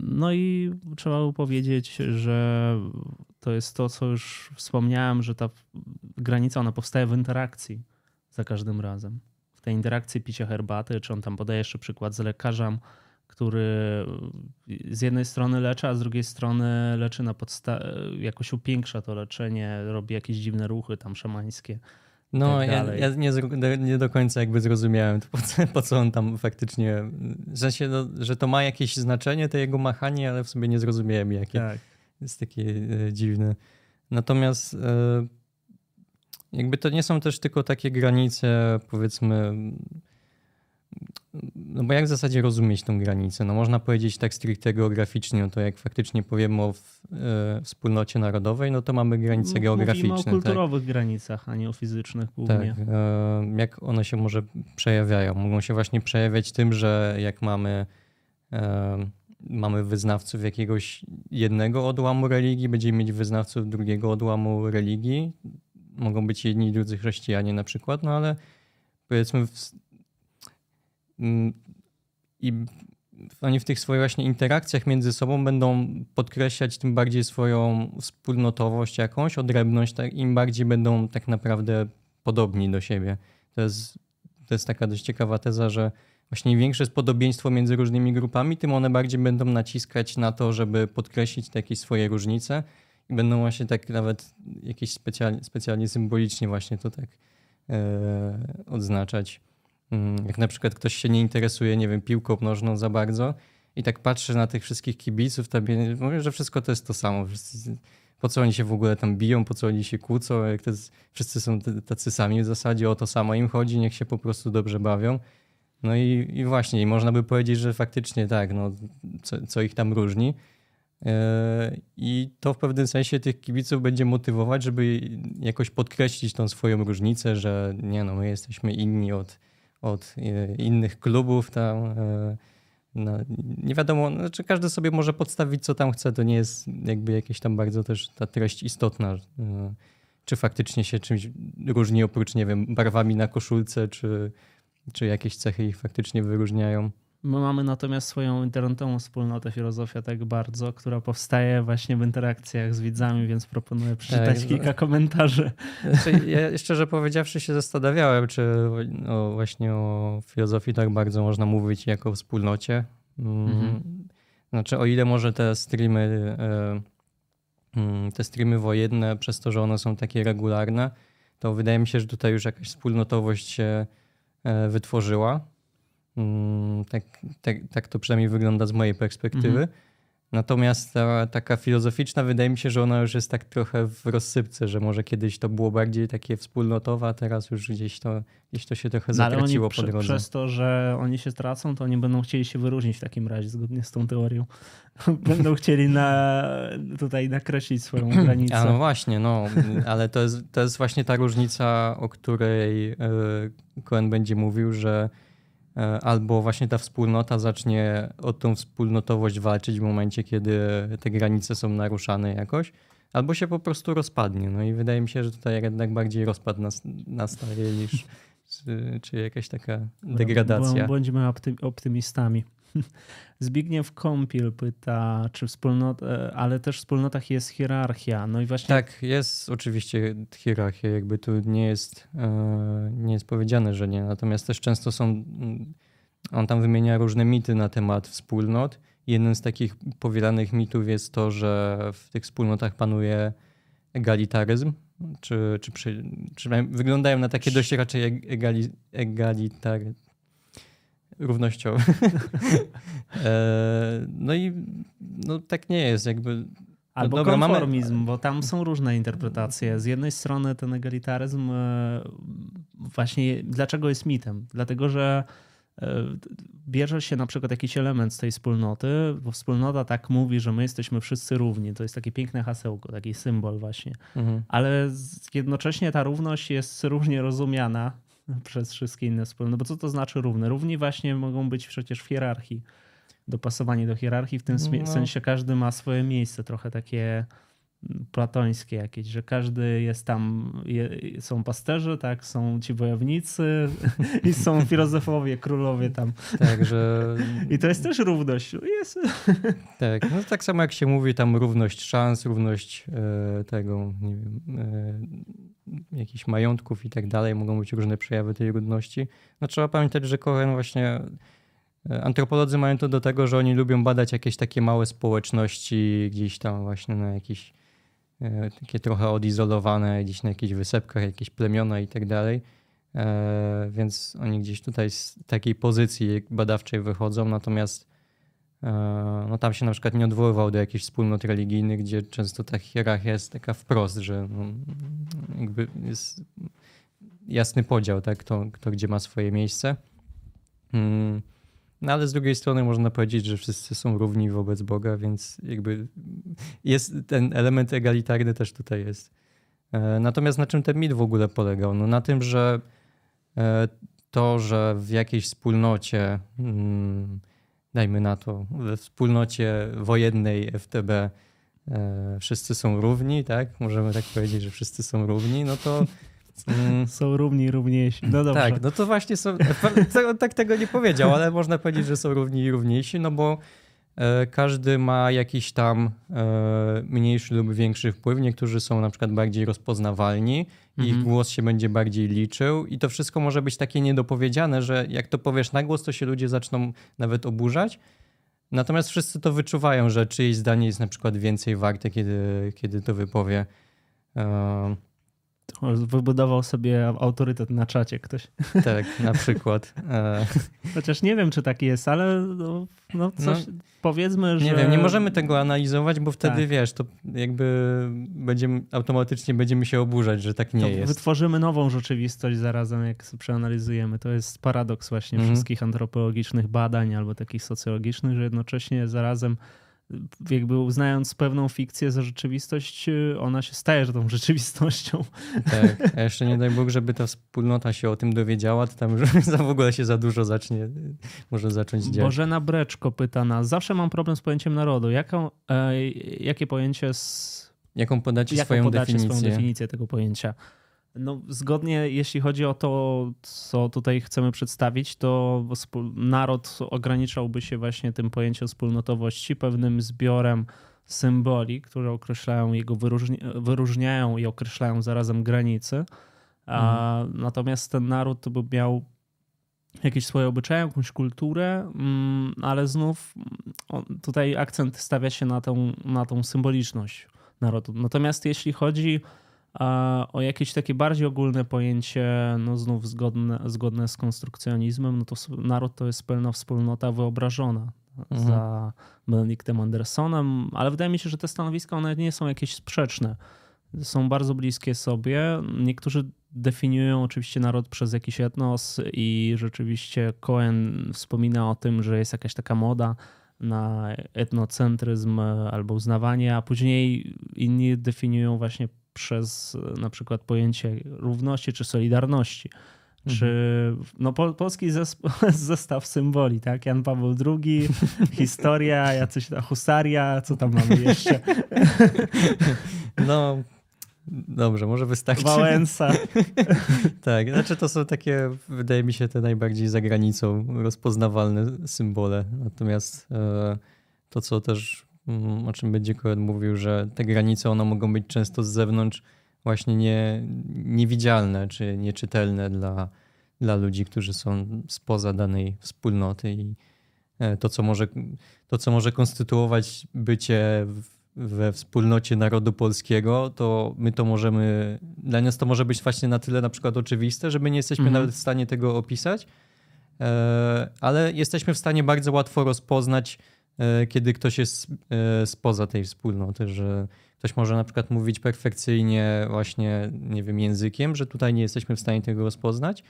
No i trzeba powiedzieć, że to jest to, co już wspomniałem, że ta granica ona powstaje w interakcji za każdym razem. W tej interakcji picia herbaty, czy on tam podaje jeszcze przykład z lekarzem, który z jednej strony leczy, a z drugiej strony leczy na podstawie, jakoś upiększa to leczenie, robi jakieś dziwne ruchy tam szamańskie. No, tak ja, ja nie, nie do końca jakby zrozumiałem, to po, co, po co on tam faktycznie, w sensie, no, że to ma jakieś znaczenie, to jego machanie, ale w sobie nie zrozumiałem jakie. Tak. Jest takie e, dziwne. Natomiast e, jakby to nie są też tylko takie granice, powiedzmy, no bo jak w zasadzie rozumieć tą granicę? No można powiedzieć tak stricte geograficznie, no to jak faktycznie powiemy o w, e, wspólnocie narodowej, no to mamy granice M- geograficzne. Mówimy o tak? kulturowych granicach, a nie o fizycznych Tak, głównie. e, jak one się może przejawiają? Mogą się właśnie przejawiać tym, że jak mamy, e, mamy wyznawców jakiegoś jednego odłamu religii, będziemy mieć wyznawców drugiego odłamu religii. Mogą być jedni i drudzy chrześcijanie na przykład, no ale powiedzmy w, i oni w tych swoich właśnie interakcjach między sobą będą podkreślać tym bardziej swoją wspólnotowość jakąś, odrębność, tak, im bardziej będą tak naprawdę podobni do siebie. To jest to jest taka dość ciekawa teza, że właśnie im większe jest podobieństwo między różnymi grupami, tym one bardziej będą naciskać na to, żeby podkreślić te jakieś swoje różnice i będą właśnie tak nawet jakieś specjalnie, specjalnie symbolicznie właśnie to tak e, odznaczać. Mm, jak na przykład ktoś się nie interesuje, nie wiem, piłką nożną za bardzo i tak patrzy na tych wszystkich kibiców, to mówię, że wszystko to jest to samo. Po co oni się w ogóle tam biją, po co oni się kłócą, jak to jest, wszyscy są tacy sami w zasadzie, o to samo im chodzi, niech się po prostu dobrze bawią. No i, i właśnie, i można by powiedzieć, że faktycznie tak, no, co, co ich tam różni. E, I to w pewnym sensie tych kibiców będzie motywować, żeby jakoś podkreślić tą swoją różnicę, że nie no, my jesteśmy inni od, od e, innych klubów tam. E, no, nie wiadomo, znaczy każdy sobie może podstawić co tam chce, to nie jest jakby jakieś tam bardzo też ta treść istotna, czy faktycznie się czymś różni oprócz, nie wiem, barwami na koszulce, czy, czy jakieś cechy ich faktycznie wyróżniają. My mamy natomiast swoją internetową wspólnotę Filozofia tak bardzo, która powstaje właśnie w interakcjach z widzami, więc proponuję przeczytać tak, kilka komentarzy. Znaczy, ja szczerze powiedziawszy się zastanawiałem, czy o, właśnie o filozofii tak bardzo można mówić jako o wspólnocie. Mm, mhm. Znaczy o ile może te streamy, e, mm, te streamy wojenne, przez to, że one są takie regularne, to wydaje mi się, że tutaj już jakaś wspólnotowość się e, wytworzyła tak, tak, tak to przynajmniej wygląda z mojej perspektywy. Mhm. Natomiast ta taka filozoficzna, wydaje mi się, że ona już jest tak trochę w rozsypce, że może kiedyś to było bardziej takie wspólnotowe, a teraz już gdzieś to, gdzieś to się trochę no, zatraciło po drodze. Przez to, że oni się stracą, to oni będą chcieli się wyróżnić w takim razie, zgodnie z tą teorią. będą chcieli na, tutaj nakreślić swoją granicę. A no właśnie, no, ale to jest, to jest właśnie ta różnica, o której Cohen e, będzie mówił, że albo właśnie ta wspólnota zacznie o tą wspólnotowość walczyć w momencie, kiedy te granice są naruszane jakoś, albo się po prostu rozpadnie. No i wydaje mi się, że tutaj jednak bardziej rozpad nastaje niż czy, czy jakaś taka degradacja. Bądźmy optymistami. Zbigniew Kąpiel pyta, czy wspólnot, e, ale też w wspólnotach jest hierarchia. No i właśnie. Tak, jest oczywiście hierarchia, jakby tu nie jest, e, nie jest powiedziane, że nie. Natomiast też często są, mm, on tam wymienia różne mity na temat wspólnot. Jeden z takich powielanych mitów jest to, że w tych wspólnotach panuje egalitaryzm, czy, czy, przy, czy wyglądają na takie dość raczej egali, egalitar, równościowy. E, no i no, tak nie jest, jakby. No Albo dobra, konformizm, mamy... bo tam są różne interpretacje. Z jednej strony ten egalitaryzm e, właśnie dlaczego jest mitem? Dlatego, że e, bierze się na przykład jakiś element z tej wspólnoty, bo wspólnota tak mówi, że my jesteśmy wszyscy równi. To jest takie piękne hasełko, taki symbol właśnie. Mhm. Ale jednocześnie ta równość jest różnie rozumiana przez wszystkie inne wspólnoty. No bo co to znaczy równe? Równi właśnie mogą być przecież w hierarchii. Dopasowanie do hierarchii, w tym no. sensie każdy ma swoje miejsce, trochę takie platońskie jakieś, że każdy jest tam, je, są pasterze, tak, są ci wojownicy i są filozofowie, królowie tam. Także... I to jest też równość. Jest. Tak, no tak samo jak się mówi tam równość szans, równość e, tego, nie wiem, e, jakichś majątków i tak dalej, mogą być różne przejawy tej równości. No trzeba pamiętać, że Kohen właśnie e, Antropolodzy mają to do tego, że oni lubią badać jakieś takie małe społeczności gdzieś tam właśnie na jakichś takie trochę odizolowane, gdzieś na jakichś wysepkach, jakieś plemiona i tak dalej. E, więc oni gdzieś tutaj z takiej pozycji badawczej wychodzą, natomiast e, no tam się na przykład nie odwoływał do jakichś wspólnot religijnych, gdzie często ta hierarchia jest taka wprost, że no, jakby jest jasny podział, tak, kto, kto gdzie ma swoje miejsce. Hmm. No ale z drugiej strony można powiedzieć, że wszyscy są równi wobec Boga, więc jakby jest ten element egalitarny też tutaj jest. E, natomiast na czym ten mit w ogóle polegał? No na tym, że e, to, że w jakiejś wspólnocie, mm, dajmy na to, we wspólnocie wojennej FTB e, wszyscy są równi, tak? Możemy tak powiedzieć, że wszyscy są równi, no to Mm. Są równi równiejsi. No dobrze. Tak, no to właśnie są. tak tego nie powiedział, ale można powiedzieć, że są równi i równiejsi, no bo e, każdy ma jakiś tam e, mniejszy lub większy wpływ. Niektórzy są na przykład bardziej rozpoznawalni, ich Mhm. głos się będzie bardziej liczył i to wszystko może być takie niedopowiedziane, że jak to powiesz na głos, to się ludzie zaczną nawet oburzać. Natomiast wszyscy to wyczuwają, że czyjeś zdanie jest na przykład więcej warte, kiedy, kiedy to wypowie. Wybudował sobie autorytet na czacie ktoś. tak, na przykład. E, Chociaż nie wiem, czy tak jest, ale no, no coś, powiedzmy, że... Nie wiem, nie możemy tego analizować, bo wtedy Tak. wiesz, to jakby będziemy, automatycznie będziemy się oburzać, że tak nie to jest. Wytworzymy nową rzeczywistość zarazem, jak przeanalizujemy. To jest paradoks właśnie Mhm. wszystkich antropologicznych badań albo takich socjologicznych, że jednocześnie zarazem jakby uznając pewną fikcję za rzeczywistość, y, ona się staje tą rzeczywistością. Tak. A jeszcze nie daj Bóg, żeby ta wspólnota się o tym dowiedziała, to tam już za w ogóle się za dużo zacznie, może zacząć dziać. Bożena Breczko pyta nas, zawsze mam problem z pojęciem narodu. Jaką, e, jakie pojęcie z, Jaką podacie jaką swoją podacie definicję? swoją definicję tego pojęcia? No, zgodnie, jeśli chodzi o to, co tutaj chcemy przedstawić, to naród ograniczałby się właśnie tym pojęciem wspólnotowości, pewnym zbiorem symboli, które określają jego, wyróżni- wyróżniają i określają zarazem granice. A, Natomiast ten naród to by miał jakieś swoje obyczaje, jakąś kulturę, mm, ale znów mm, tutaj akcent stawia się na tą, na tą symboliczność narodu. Natomiast jeśli chodzi a, o jakieś takie bardziej ogólne pojęcie, no znów zgodne, zgodne z konstrukcjonizmem, no to naród to jest pełna wspólnota wyobrażona Mhm. za Benedictem Andersonem, ale wydaje mi się, że te stanowiska one nie są jakieś sprzeczne. Są bardzo bliskie sobie. Niektórzy definiują oczywiście naród przez jakiś etnos i rzeczywiście Cohen wspomina o tym, że jest jakaś taka moda na etnocentryzm albo uznawanie, a później inni definiują właśnie przez na przykład pojęcie równości czy solidarności. Czy no, pol, polski zesp- zestaw symboli, tak? Jan Paweł II, historia, jacyś ta husaria, co tam mamy jeszcze? No, dobrze, może wystarczy. Wałęsa. Tak, znaczy to są takie, wydaje mi się, te najbardziej za granicą rozpoznawalne symbole. Natomiast e, to, co też, o czym będzie Koen mówił, że te granice, one mogą być często z zewnątrz właśnie nie, niewidzialne czy nieczytelne dla, dla ludzi, którzy są spoza danej wspólnoty i e, to, co może, to, co może konstytuować bycie w, we wspólnocie narodu polskiego, to my to możemy, dla nas to może być właśnie na tyle na przykład oczywiste, że my nie jesteśmy Mhm. nawet w stanie tego opisać, e, ale jesteśmy w stanie bardzo łatwo rozpoznać, kiedy ktoś jest e, spoza tej wspólnoty, że ktoś może na przykład mówić perfekcyjnie właśnie, nie wiem, językiem, że tutaj nie jesteśmy w stanie tego rozpoznać,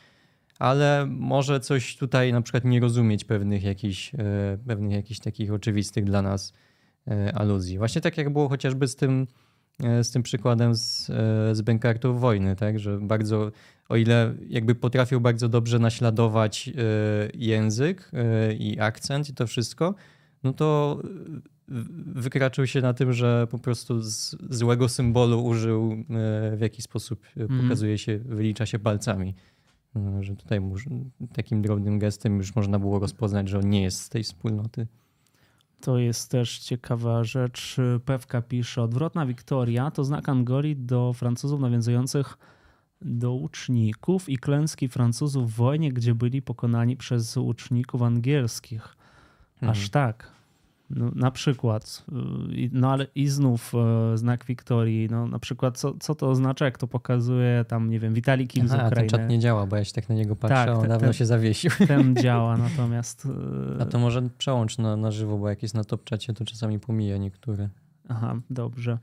ale może coś tutaj na przykład nie rozumieć pewnych jakichś, e, pewnych jakichś takich oczywistych dla nas e, aluzji. Właśnie tak jak było chociażby z tym, e, z tym przykładem z, e, z Bękartów wojny, tak, że bardzo, o ile jakby potrafił bardzo dobrze naśladować e, język e, i akcent i to wszystko, no to w- wykraczył się na tym, że po prostu z złego symbolu użył, e, w jaki sposób e, Mhm. pokazuje się, wylicza się palcami. No, Że tutaj takim drobnym gestem już można było rozpoznać, że on nie jest z tej wspólnoty. To jest też ciekawa rzecz. Pewka pisze, odwrotna Wiktoria to znak Angolii do Francuzów nawiązujących do łuczników i klęski Francuzów w wojnie, gdzie byli pokonani przez łuczników angielskich. Mhm. Aż tak. No, na przykład. y, No ale i znów e, znak Wiktorii. No, na przykład co, co to oznacza, jak to pokazuje tam, nie wiem, Witali Kim z Aha, ten Ukrainy. czat nie działa, bo ja się tak na niego patrzę, Tak, a on dawno ten- się zawiesił. Ten działa, natomiast... e, A to może przełącz na, na żywo, bo jak jest na top czacie, to czasami pomija niektóre. Aha, dobrze.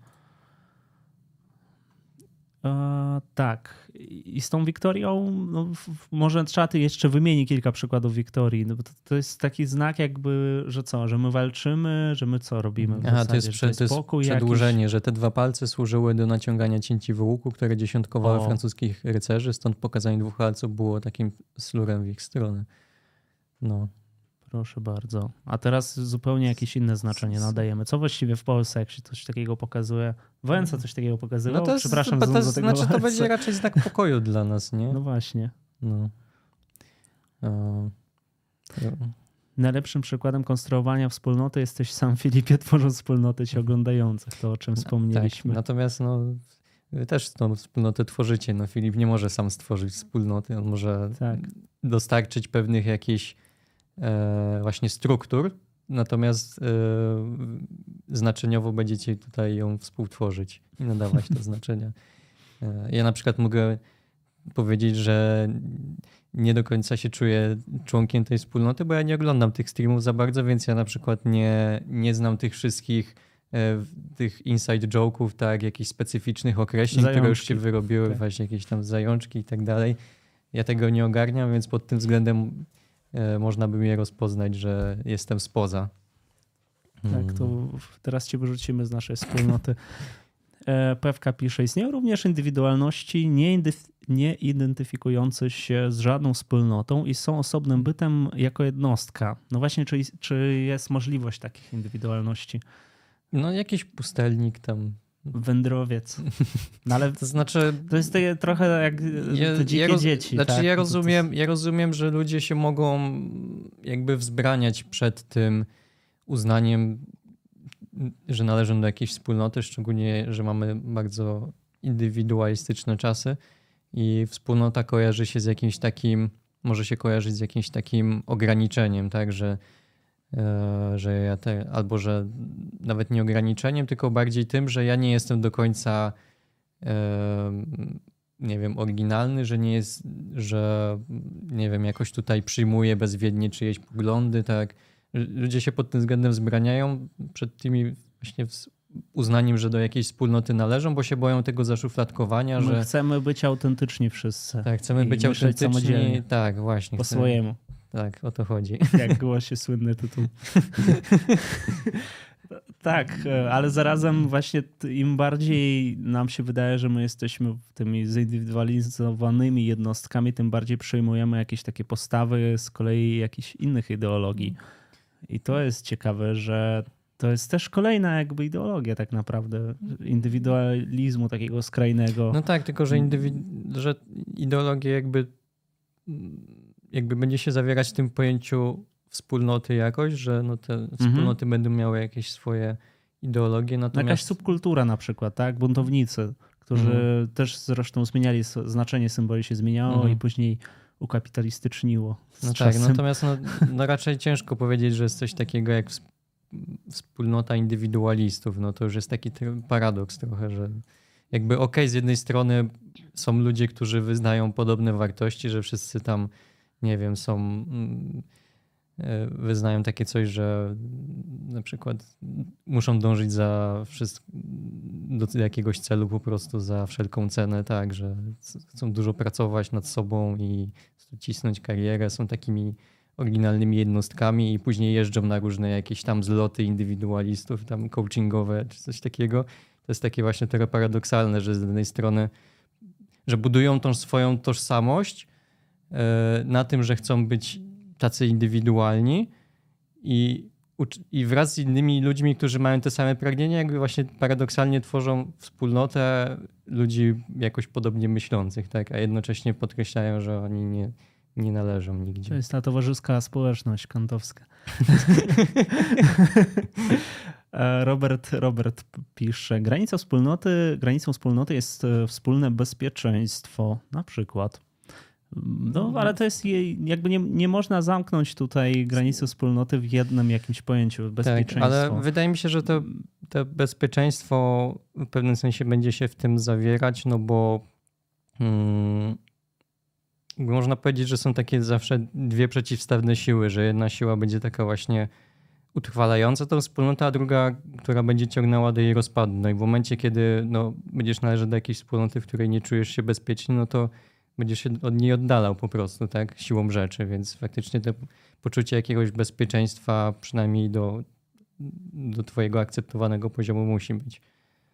E, tak. I z tą Wiktorią, no, może czaty jeszcze wymieni kilka przykładów Wiktorii. No, bo to, to jest taki znak jakby, że co, że my walczymy, że my co robimy w Aha, to zasadzie, jest, że prze, to jest pokój jakiś. przedłużenie, że te dwa palce służyły do naciągania cięci w łuku, które dziesiątkowały O. francuskich rycerzy, stąd pokazanie dwóch palców było takim slurem w ich stronę. No. Proszę bardzo. A teraz zupełnie jakieś inne znaczenie nadajemy. Co właściwie w Polsce, jak się coś takiego pokazuje? Wałęsa coś takiego pokazywał? no to jest, Przepraszam to, to, znaczy to będzie raczej znak pokoju dla nas, nie? No właśnie. No. O. To- najlepszym przykładem konstruowania wspólnoty jesteś sam, Filipie, tworząc wspólnotę ci oglądających, to o czym wspomnieliśmy. Tak, natomiast no, wy też tą wspólnotę tworzycie. No, Filip nie może sam stworzyć wspólnoty, on może Tak. dostarczyć pewnych jakichś e, właśnie struktur, natomiast e, znaczeniowo będziecie tutaj ją współtworzyć i nadawać te znaczenia. E, ja na przykład mogę powiedzieć, że nie do końca się czuję członkiem tej wspólnoty, bo ja nie oglądam tych streamów za bardzo, więc ja na przykład nie, nie znam tych wszystkich e, tych inside joke'ów, tak, jakichś specyficznych określeń, które już Zajączki. się wyrobiły, Tak. właśnie jakieś tam zajączki i tak dalej. Ja tego nie ogarniam, więc pod tym względem e, można by mnie rozpoznać, że jestem spoza. Tak, to Mm. w- teraz cię wyrzucimy z naszej wspólnoty. E, Pewka pisze, istnieją również indywidualności nie identyfikujące się z żadną wspólnotą i są osobnym bytem jako jednostka. No właśnie, czy, czy jest możliwość takich indywidualności? No jakiś pustelnik tam. Wędrowiec. No ale To znaczy, to jest trochę jak te dzikie roz- dzieci. Znaczy tak? ja to- rozumiem, ja rozumiem, że ludzie się mogą jakby wzbraniać przed tym uznaniem, że należą do jakiejś wspólnoty, szczególnie, że mamy bardzo indywidualistyczne czasy i wspólnota kojarzy się z jakimś takim, może się kojarzyć z jakimś takim ograniczeniem, tak, że, że ja te, albo że nawet nie ograniczeniem, tylko bardziej tym, że ja nie jestem do końca e, nie wiem, oryginalny, że nie jest, że nie wiem, jakoś tutaj przyjmuje bezwiednie czyjeś poglądy, tak. Ludzie się pod tym względem zbraniają przed tymi właśnie uznaniem, że do jakiejś wspólnoty należą, bo się boją tego zaszufladkowania, My że chcemy być autentyczni wszyscy. tak, chcemy być autentyczni. Tak, właśnie. Po chcemy- swojemu. Tak, o to chodzi. Jak głosi słynny tytuł. tak, e, ale zarazem właśnie im bardziej nam się wydaje, że my jesteśmy tymi zindywidualizowanymi jednostkami, tym bardziej przyjmujemy jakieś takie postawy z kolei jakichś innych ideologii. I to jest ciekawe, że to jest też kolejna jakby ideologia tak naprawdę indywidualizmu takiego skrajnego. No tak, tylko że, indywi- że ideologia jakby, jakby będzie się zawierać w tym pojęciu wspólnoty jakoś, że no te wspólnoty będą miały jakieś swoje ideologie, No Jakaś natomiast subkultura na przykład, tak? Buntownicy, którzy Mhm. też zresztą zmieniali, znaczenie symboli się zmieniało Mhm. i później ukapitalistyczniło. No tak, czasem. natomiast no, no raczej ciężko powiedzieć, że jest coś takiego jak ws- wspólnota indywidualistów, no to już jest taki paradoks trochę, że jakby okej, z jednej strony są ludzie, którzy wyznają podobne wartości, że wszyscy tam, nie wiem, są, mm, e, wyznają takie coś, że na przykład muszą dążyć za wszystko, do jakiegoś celu po prostu za wszelką cenę, tak, że chcą dużo pracować nad sobą i cisnąć karierę, są takimi oryginalnymi jednostkami i później jeżdżą na różne jakieś tam zloty indywidualistów, tam coachingowe czy coś takiego. To jest takie właśnie trochę paradoksalne, że z jednej strony, że budują tą swoją tożsamość na tym, że chcą być tacy indywidualni i, i wraz z innymi ludźmi, którzy mają te same pragnienia, jakby właśnie paradoksalnie tworzą wspólnotę ludzi jakoś podobnie myślących, tak? a jednocześnie podkreślają, że oni nie, nie należą To nigdzie. jest ta towarzyska społeczność kantowska. E, Robert, Robert pisze, Granica wspólnoty, granicą wspólnoty jest e, wspólne bezpieczeństwo, na przykład. No, ale to jest jakby nie, nie można zamknąć tutaj granicy wspólnoty w jednym jakimś pojęciu Tak, bezpieczeństwo. ale wydaje mi się, że to, to bezpieczeństwo w pewnym sensie będzie się w tym zawierać, no bo mm, można powiedzieć, że są takie zawsze dwie przeciwstawne siły, że jedna siła będzie taka właśnie utrwalająca tą wspólnotę, a druga, która będzie ciągnęła do jej rozpadu. No i w momencie, kiedy no, będziesz należeć do jakiejś wspólnoty, w której nie czujesz się bezpiecznie, no to będziesz się od niej oddalał po prostu, tak, siłą rzeczy, więc faktycznie to poczucie jakiegoś bezpieczeństwa, przynajmniej do, do twojego akceptowanego poziomu musi być.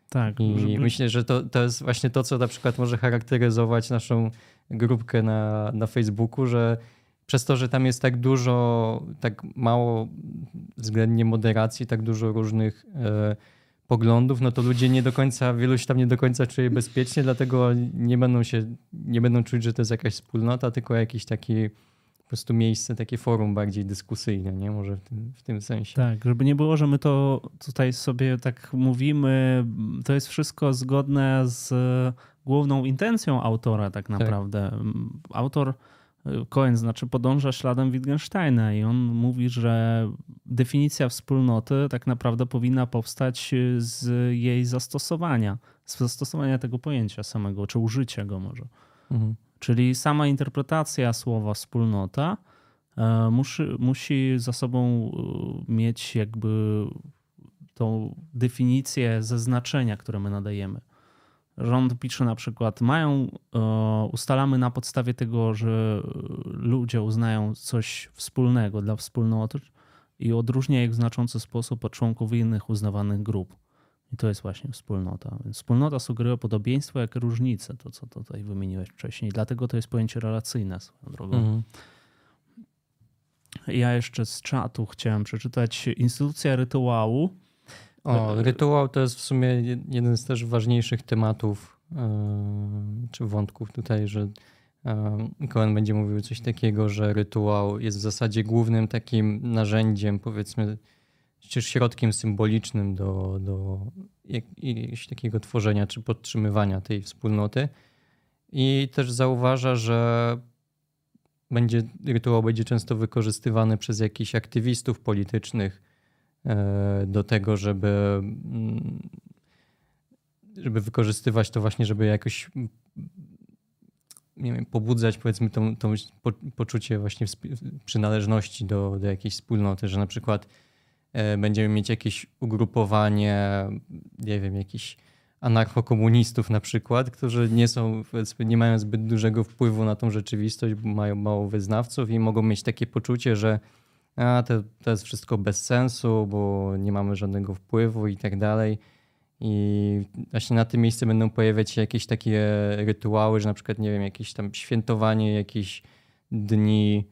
tak, I żeby- myślę, że to, to jest właśnie to, co na przykład może charakteryzować naszą grupkę na, na Facebooku, że przez to, że tam jest tak dużo, tak mało względnie moderacji, tak dużo różnych e, poglądów, no to ludzie nie do końca, wielu się tam nie do końca czuje bezpiecznie, dlatego nie będą się, nie będą czuć, że to jest jakaś wspólnota, tylko jakiś taki po prostu miejsce, takie forum bardziej dyskusyjne, nie? Może w tym, w tym sensie. Tak, żeby nie było, że my to tutaj sobie tak mówimy, to jest wszystko zgodne z główną intencją autora tak naprawdę. Tak. Autor Cohen znaczy podąża śladem Wittgensteina i on mówi, że definicja wspólnoty tak naprawdę powinna powstać z jej zastosowania, z zastosowania tego pojęcia samego, czy użycia go może. Mhm. Czyli sama interpretacja słowa wspólnota e, musi, musi za sobą e, mieć jakby tą definicję zaznaczenia, które my nadajemy. Rząd pisze na przykład, mają, e, ustalamy na podstawie tego, że ludzie uznają coś wspólnego dla wspólnoty i odróżnia ich w znaczący sposób od członków innych uznawanych grup. I to jest właśnie wspólnota. Więc wspólnota sugeruje podobieństwo jak różnice, to co tutaj wymieniłeś wcześniej. Dlatego to jest pojęcie relacyjne swoją drogą. Mhm. Ja jeszcze z czatu chciałem przeczytać instytucja rytuału. O, rytuał to jest w sumie jeden z też ważniejszych tematów yy, czy wątków tutaj, że yy, Cohen będzie mówił coś takiego, że rytuał jest w zasadzie głównym takim narzędziem, powiedzmy, czy środkiem symbolicznym do, do jakiegoś takiego tworzenia czy podtrzymywania tej wspólnoty. I też zauważa, że będzie, rytuał będzie często wykorzystywany przez jakichś aktywistów politycznych e, do tego, żeby, mm, żeby wykorzystywać to właśnie, żeby jakoś nie wiem, pobudzać powiedzmy tą, tą poczucie właśnie przynależności do, do jakiejś wspólnoty, że na przykład E, będziemy mieć jakieś ugrupowanie, nie wiem, jakichś anarchokomunistów na przykład, którzy nie są, nie mają zbyt dużego wpływu na tą rzeczywistość, mają mało wyznawców i mogą mieć takie poczucie, że a, to, to jest wszystko bez sensu, bo nie mamy żadnego wpływu i tak dalej. I właśnie na tym miejscu będą pojawiać się jakieś takie rytuały, że na przykład, nie wiem, jakieś tam świętowanie jakichś dni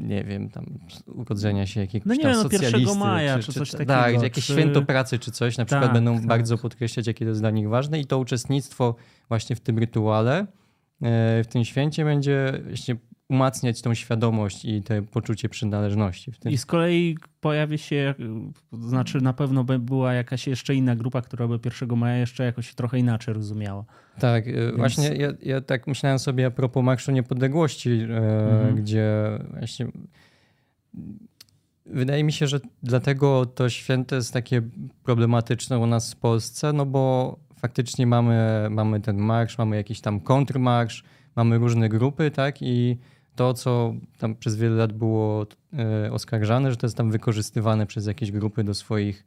nie wiem, tam urodzenia się jakiegoś no nie, tam no, socjalisty. maja czy, czy coś takiego. Tak, jakieś czy... święto pracy czy coś na przykład tak, będą tak. bardzo podkreślać, jakie to jest dla nich ważne i to uczestnictwo właśnie w tym rytuale, e, w tym święcie będzie właśnie umacniać tą świadomość i to poczucie przynależności. W tym. I z kolei pojawi się, znaczy na pewno by była jakaś jeszcze inna grupa, która by 1 maja jeszcze jakoś trochę inaczej rozumiała. Tak, e, Więc... właśnie ja, ja, tak myślałem sobie a propos Marszu Niepodległości, e, mhm. gdzie właśnie wydaje mi się, że dlatego to święto jest takie problematyczne u nas w Polsce, no bo faktycznie mamy, mamy ten marsz, mamy jakiś tam kontrmarsz, mamy różne grupy, tak, i to, co tam przez wiele lat było e, oskarżane, że to jest tam wykorzystywane przez jakieś grupy do swoich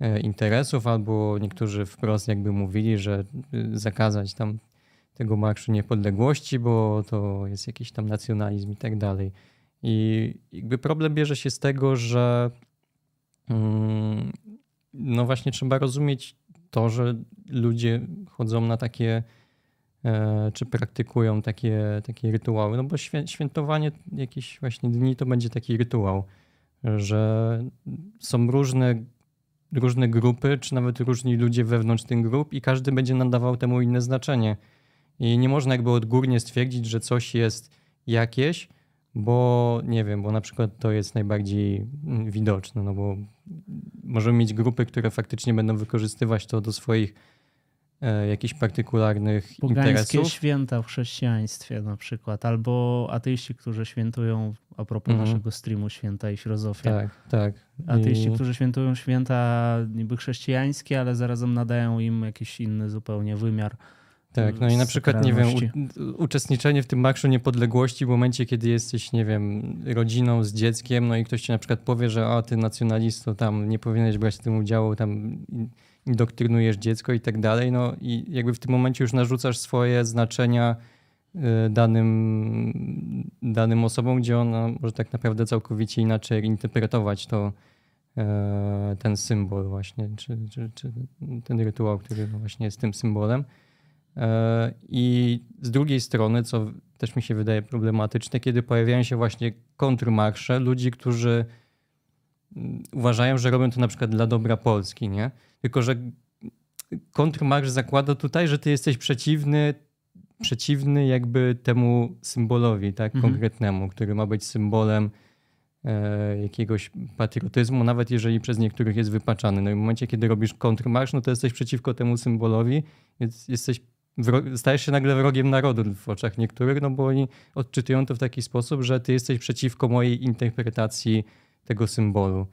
e, interesów, albo niektórzy wprost jakby mówili, że e, zakazać tam tego Marszu Niepodległości, bo to jest jakiś tam nacjonalizm i tak dalej. I jakby problem bierze się z tego, że mm, no właśnie trzeba rozumieć to, że ludzie chodzą na takie czy praktykują takie, takie rytuały. No bo świętowanie jakichś właśnie dni to będzie taki rytuał, że są różne, różne grupy, czy nawet różni ludzie wewnątrz tych grup i każdy będzie nadawał temu inne znaczenie. I nie można jakby odgórnie stwierdzić, że coś jest jakieś, bo nie wiem, bo na przykład to jest najbardziej mm, widoczne, no bo możemy mieć grupy, które faktycznie będą wykorzystywać to do swoich E, jakichś partykularnych Pogańskie interesów. święta w chrześcijaństwie na przykład, albo ateiści, którzy świętują, a propos mhm. naszego streamu, święta i filozofia. Tak, tak. Ateiści, I... którzy świętują święta niby chrześcijańskie, ale zarazem nadają im jakiś inny zupełnie wymiar. Tak, no i na przykład, nie wiem, u, uczestniczenie w tym Marszu Niepodległości w momencie, kiedy jesteś, nie wiem, rodziną z dzieckiem, no i ktoś ci na przykład powie, że o, ty nacjonalisto, tam nie powinieneś brać w tym udziału, tam indoktrynujesz dziecko i tak dalej. No i jakby w tym momencie już narzucasz swoje znaczenia y, danym, danym osobom, gdzie ona może tak naprawdę całkowicie inaczej interpretować to, e, ten symbol właśnie, czy, czy, czy ten rytuał, który właśnie jest tym symbolem. E, I z drugiej strony, co też mi się wydaje problematyczne, kiedy pojawiają się właśnie kontrmarsze ludzi, którzy uważają, że robią to na przykład dla dobra Polski, nie? Tylko, że kontrmarsz zakłada tutaj, że ty jesteś przeciwny przeciwny jakby temu symbolowi, tak, Mhm. konkretnemu, który ma być symbolem e, jakiegoś patriotyzmu, nawet jeżeli przez niektórych jest wypaczany. No i w momencie, kiedy robisz kontrmarsz, no to jesteś przeciwko temu symbolowi, więc jesteś stajesz się nagle wrogiem narodu w oczach niektórych, no bo oni odczytują to w taki sposób, że ty jesteś przeciwko mojej interpretacji tego symbolu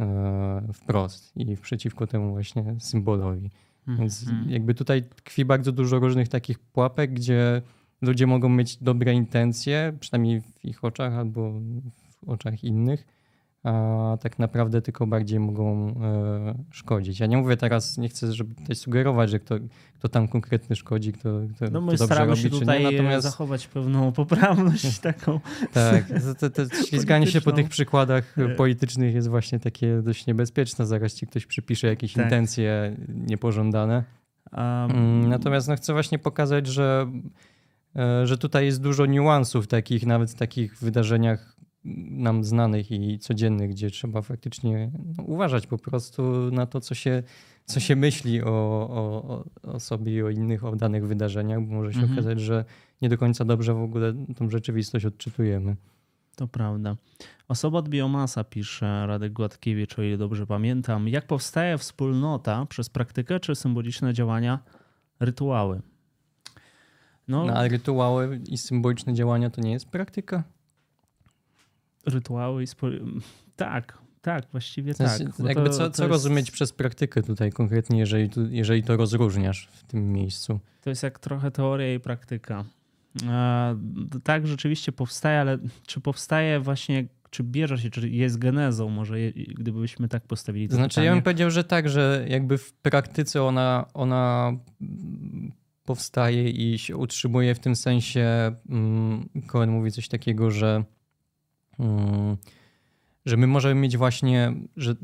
e, wprost i przeciwko temu właśnie symbolowi. Więc Mhm. jakby tutaj tkwi bardzo dużo różnych takich pułapek, gdzie ludzie mogą mieć dobre intencje, przynajmniej w ich oczach albo w oczach innych, a tak naprawdę tylko bardziej mogą e, szkodzić. Ja nie mówię teraz, nie chcę, żeby tutaj sugerować, że kto, kto tam konkretny szkodzi, kto, kto, No kto dobrze robi, się tutaj nie. Natomiast zachować pewną poprawność taką. tak, to, to, to ślizganie się po tych przykładach E. politycznych jest właśnie takie dość niebezpieczne. Zaraz ci ktoś przypisze jakieś Tak. intencje niepożądane. Mm, Natomiast no, chcę właśnie pokazać, że, e, że tutaj jest dużo niuansów takich, nawet w takich wydarzeniach nam znanych i codziennych, gdzie trzeba faktycznie no, uważać po prostu na to, co się, co się myśli o, o, o- sobie i o innych, o danych wydarzeniach, bo może się Mhm. okazać, że nie do końca dobrze w ogóle tą rzeczywistość odczytujemy. To prawda. Osoba od Biomasa pisze, Radek Gładkiewicz, o ile dobrze pamiętam. Jak powstaje wspólnota przez praktykę czy symboliczne działania, rytuały? No, No, a rytuały i symboliczne działania to nie jest praktyka? Rytuały i spo... Tak, tak, właściwie W sensie, tak. jakby to- co, to co jest- rozumieć przez praktykę tutaj konkretnie, jeżeli, tu, jeżeli to rozróżniasz w tym miejscu? To jest jak trochę teoria i praktyka. E, Tak, rzeczywiście powstaje, ale czy powstaje właśnie, czy bierze się, czy jest genezą, może gdybyśmy tak postawili to To znaczy, pytanie. ja bym powiedział, że tak, że jakby w praktyce ona, ona powstaje i się utrzymuje w tym sensie. mm, Cohen mówi coś takiego, że, że my możemy mieć właśnie, że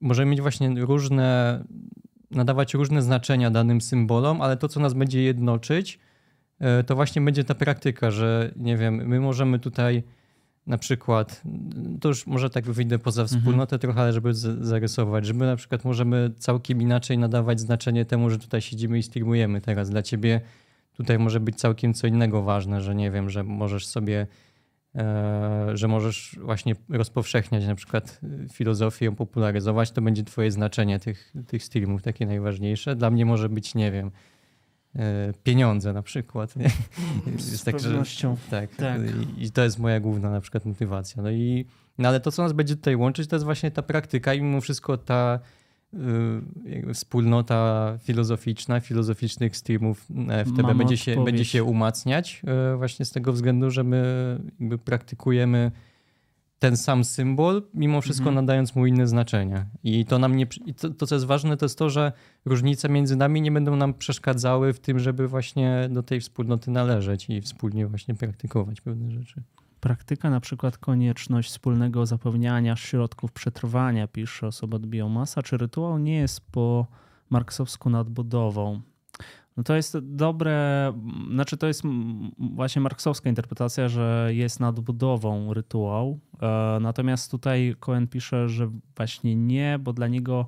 możemy mieć właśnie różne, nadawać różne znaczenia danym symbolom, ale to, co nas będzie jednoczyć, e, to właśnie będzie ta praktyka, że nie wiem, my możemy tutaj na przykład, to już może tak wyjdę poza Mhm. wspólnotę trochę, ale żeby zarysować, że my na przykład możemy całkiem inaczej nadawać znaczenie temu, że tutaj siedzimy i streamujemy teraz. Dla ciebie tutaj może być całkiem co innego ważne, że nie wiem, że możesz sobie, że możesz właśnie rozpowszechniać na przykład e, filozofię, ją popularyzować, to będzie twoje znaczenie tych, tych streamów takie najważniejsze. Dla mnie może być, nie wiem, e, pieniądze na przykład. Nie? Z Jest tak, że- pewnością. tak, Tak. I, to jest moja główna na przykład motywacja. No i no ale to, co nas będzie tutaj łączyć, to jest właśnie ta praktyka i mimo wszystko ta wspólnota filozoficzna, filozoficznych streamów FTB Mam będzie się, odpowiedź. będzie się umacniać y, właśnie z tego względu, że my jakby praktykujemy ten sam symbol, mimo wszystko Mhm. nadając mu inne znaczenia. I to nam nie, to, to, co jest ważne, to jest to, że różnice między nami nie będą nam przeszkadzały w tym, żeby właśnie do tej wspólnoty należeć i wspólnie właśnie praktykować pewne rzeczy. Praktyka, na przykład konieczność wspólnego zapewniania środków przetrwania, pisze osoba od Biomasa, czy rytuał nie jest po marksowsku nadbudową? No to jest dobre, znaczy to jest właśnie marksowska interpretacja, że jest nadbudową rytuał. E, Natomiast tutaj Cohen pisze, że właśnie nie, bo dla niego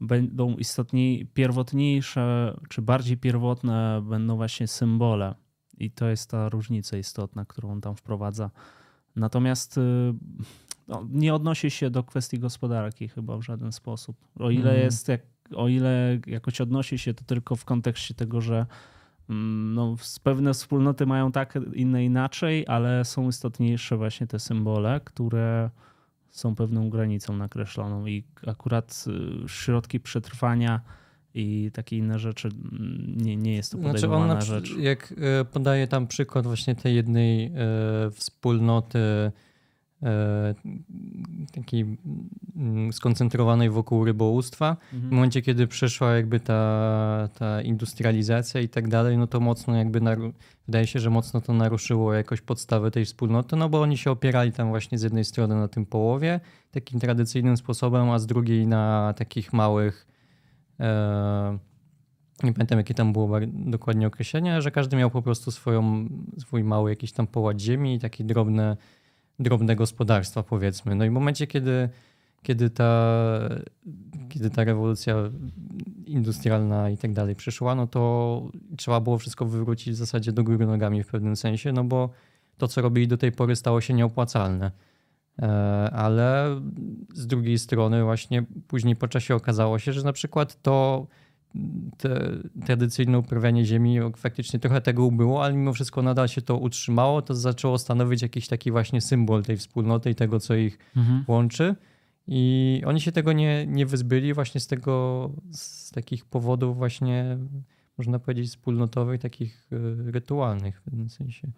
będą istotniej, pierwotniejsze, czy bardziej pierwotne będą właśnie symbole. I to jest ta różnica istotna, którą on tam wprowadza. Natomiast y, no, nie odnosi się do kwestii gospodarki chyba w żaden sposób. O ile Mhm. jest, jak, o ile jakoś odnosi się to tylko w kontekście tego, że mm, no, pewne wspólnoty mają tak, inne inaczej, ale są istotniejsze właśnie te symbole, które są pewną granicą nakreśloną i akurat y, środki przetrwania i takie inne rzeczy mm, nie, nie jest to Znaczy podejmowana on na, przy- rzecz. jak e, podaje tam przykład właśnie tej jednej e, wspólnoty e, takiej mm, skoncentrowanej wokół rybołówstwa, w Mhm. momencie, kiedy przyszła jakby ta, ta industrializacja i tak dalej, no to mocno jakby, wydaje się, że mocno to naruszyło jakoś podstawę tej wspólnoty, no bo oni się opierali tam właśnie z jednej strony na tym połowie, takim tradycyjnym sposobem, a z drugiej na takich małych nie pamiętam jakie tam było dokładnie określenie, że każdy miał po prostu swoją, swój mały jakiś tam połat ziemi i takie drobne, drobne gospodarstwa powiedzmy. No i w momencie, kiedy, kiedy, ta, kiedy ta rewolucja industrialna i tak dalej przyszła, no to trzeba było wszystko wywrócić w zasadzie do góry nogami w pewnym sensie, no bo to, co robili do tej pory, stało się nieopłacalne. E, ale z drugiej strony, właśnie później po czasie okazało się, że na przykład to te tradycyjne uprawianie ziemi faktycznie trochę tego ubyło, ale mimo wszystko nadal się to utrzymało, to zaczęło stanowić jakiś taki właśnie symbol tej wspólnoty i tego, co ich mhm. łączy. I oni się tego nie, nie wyzbyli właśnie z tego, z takich powodów właśnie, można powiedzieć, wspólnotowych, takich e, rytualnych w pewnym sensie.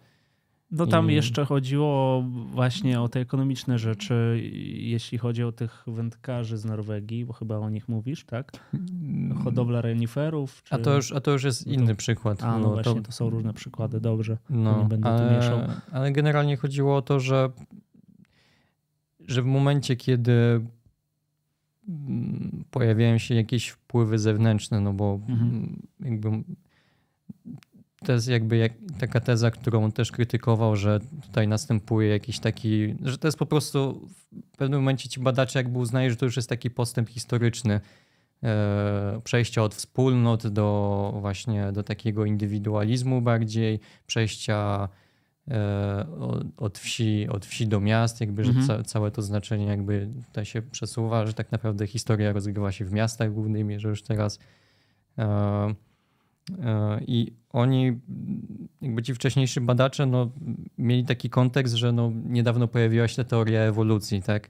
No tam I... jeszcze chodziło właśnie o te ekonomiczne rzeczy, jeśli chodzi o tych wędkarzy z Norwegii, bo chyba o nich mówisz, tak? Mm. Hodowla reniferów. Czy... A, to już, a to już jest inny to... przykład. A, no, no właśnie, to... to... są różne przykłady, dobrze. No, nie będę ale, tu mieszał. Ale generalnie chodziło o to, że, że w momencie, kiedy mm, pojawiają się jakieś wpływy zewnętrzne, no bo mhm. jakby to jest jakby jak, taka teza, którą też krytykował, że tutaj następuje jakiś taki, że to jest po prostu w pewnym momencie ci badacze jakby uznają, że to już jest taki postęp historyczny e, przejścia od wspólnot do właśnie do takiego indywidualizmu bardziej, przejścia e, od wsi, od wsi do miast, jakby, że mhm. ca, całe to znaczenie jakby tutaj się przesuwa, że tak naprawdę historia rozgrywa się w miastach w głównej mierze już teraz. E, I oni, jakby ci wcześniejsi badacze, no, mieli taki kontekst, że no, niedawno pojawiła się teoria ewolucji, tak?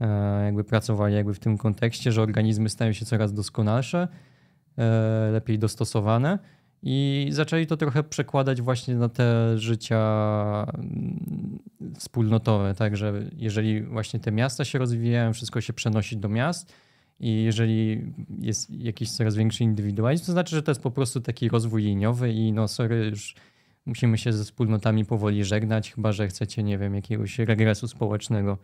E, jakby pracowali jakby w tym kontekście, że organizmy stają się coraz doskonalsze, e, lepiej dostosowane i zaczęli to trochę przekładać właśnie na te życia mm, wspólnotowe, tak, że jeżeli właśnie te miasta się rozwijają, wszystko się przenosi do miast, i jeżeli jest jakiś coraz większy indywidualizm, to znaczy, że to jest po prostu taki rozwój liniowy i no sorry, już musimy się ze wspólnotami powoli żegnać, chyba że chcecie, nie wiem, jakiegoś regresu społecznego.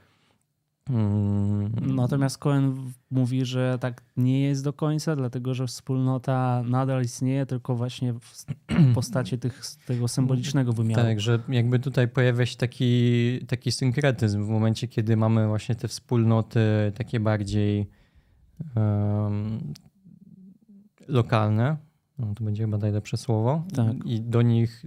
Hmm. Natomiast Cohen mówi, że tak nie jest do końca, dlatego że wspólnota nadal istnieje, tylko właśnie w postaci tych, tego symbolicznego wymiaru. Tak, że jakby tutaj pojawia się taki, taki synkretyzm w momencie, kiedy mamy właśnie te wspólnoty takie bardziej lokalne, no to będzie chyba najlepsze słowo, tak. i do nich,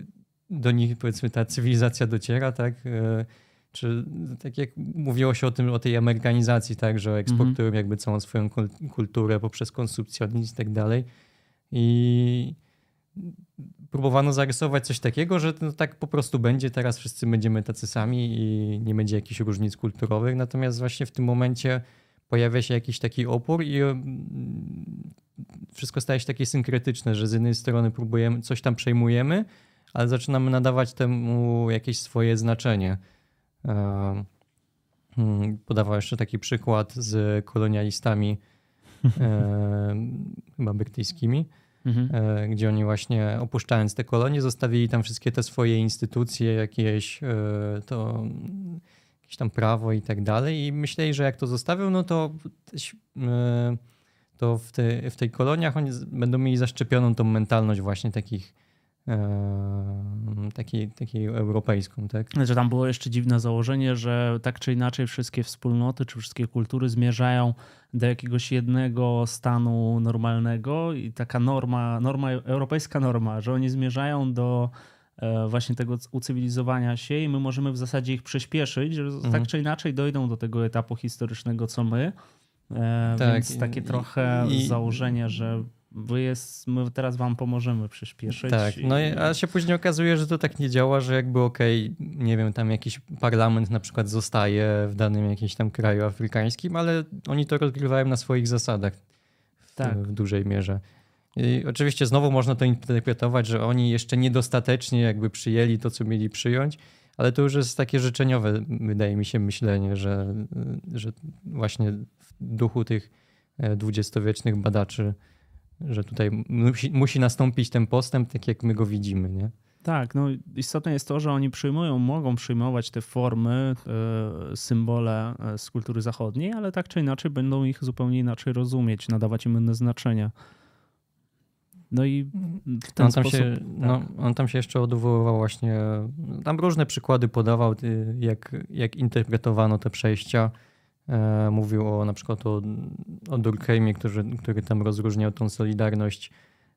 do nich powiedzmy ta cywilizacja dociera, tak? E, czy tak jak mówiło się o tym, o tej amerykanizacji, tak, że eksportują mhm. jakby całą swoją kulturę poprzez konsumpcjonizm i tak dalej. I próbowano zarysować coś takiego, że no tak po prostu będzie, teraz wszyscy będziemy tacy sami i nie będzie jakichś różnic kulturowych. Natomiast właśnie w tym momencie pojawia się jakiś taki opór i mm, wszystko staje się takie synkretyczne, że z jednej strony próbujemy, coś tam przejmujemy, ale zaczynamy nadawać temu jakieś swoje znaczenie. Hmm, podawał jeszcze taki przykład z kolonialistami chyba brytyjskimi, mhm. E, gdzie oni właśnie opuszczając te kolonie zostawili tam wszystkie te swoje instytucje, jakieś e, to jakieś tam prawo i tak dalej. I myśleli, że jak to zostawią, no to, e, to w, te, w tej koloniach oni będą mieli zaszczepioną tą mentalność właśnie takich e, takiej, takiej europejską, tak? Że tam było jeszcze dziwne założenie, że tak czy inaczej wszystkie wspólnoty czy wszystkie kultury zmierzają do jakiegoś jednego stanu normalnego i taka norma, norma europejska norma, że oni zmierzają do właśnie tego ucywilizowania się i my możemy w zasadzie ich przyspieszyć, że mhm. tak czy inaczej dojdą do tego etapu historycznego, co my. E, tak, Więc takie i, trochę i, założenie, że wy jest, my teraz wam pomożemy przyspieszyć. Tak, no a się później okazuje, że to tak nie działa, że jakby okej, okay, nie wiem, tam jakiś parlament na przykład zostaje w danym jakimś tam kraju afrykańskim, ale oni to rozgrywają na swoich zasadach w, tak. w dużej mierze. I oczywiście znowu można to interpretować, że oni jeszcze niedostatecznie jakby przyjęli to, co mieli przyjąć, ale to już jest takie życzeniowe, wydaje mi się, myślenie, że, że właśnie w duchu tych e, dwudziestowiecznych badaczy, że tutaj musi, musi nastąpić ten postęp, tak jak my go widzimy. Nie? Tak, no istotne jest to, że oni przyjmują, mogą przyjmować te formy, e, symbole e, z kultury zachodniej, ale tak czy inaczej będą ich zupełnie inaczej rozumieć, nadawać im inne znaczenia. No i w ten on tam sposób, się, tak. no, on tam się jeszcze odwoływał właśnie, tam różne przykłady podawał, y, jak, jak interpretowano te przejścia E, mówił o na przykład o, o Durkheimie, który, który tam rozróżniał tą solidarność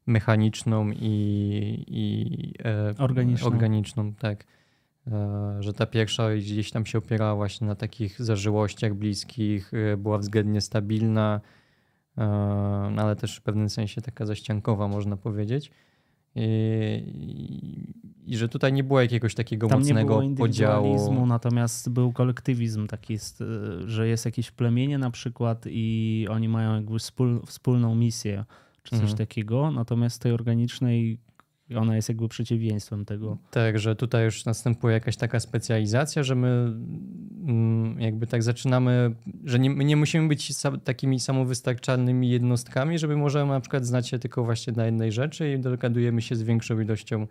mechaniczną i, i e, organiczną. organiczną. tak. E, że ta pierwsza gdzieś tam się opierała właśnie na takich zażyłościach bliskich, e, była względnie stabilna, no ale też w pewnym sensie taka zaściankowa, można powiedzieć. I, i, że tutaj nie było jakiegoś takiego Tam mocnego nie było podziału. Natomiast był kolektywizm taki, że jest jakieś plemienie na przykład i oni mają jakby wspól, wspólną misję czy coś mhm. takiego. Natomiast tej organicznej ona jest jakby przeciwieństwem tego. Tak, że tutaj już następuje jakaś taka specjalizacja, że my mm, jakby tak zaczynamy, że nie, my nie musimy być takimi samowystarczalnymi jednostkami, żeby możemy na przykład znać się tylko właśnie na jednej rzeczy i dogadujemy się z większą ilością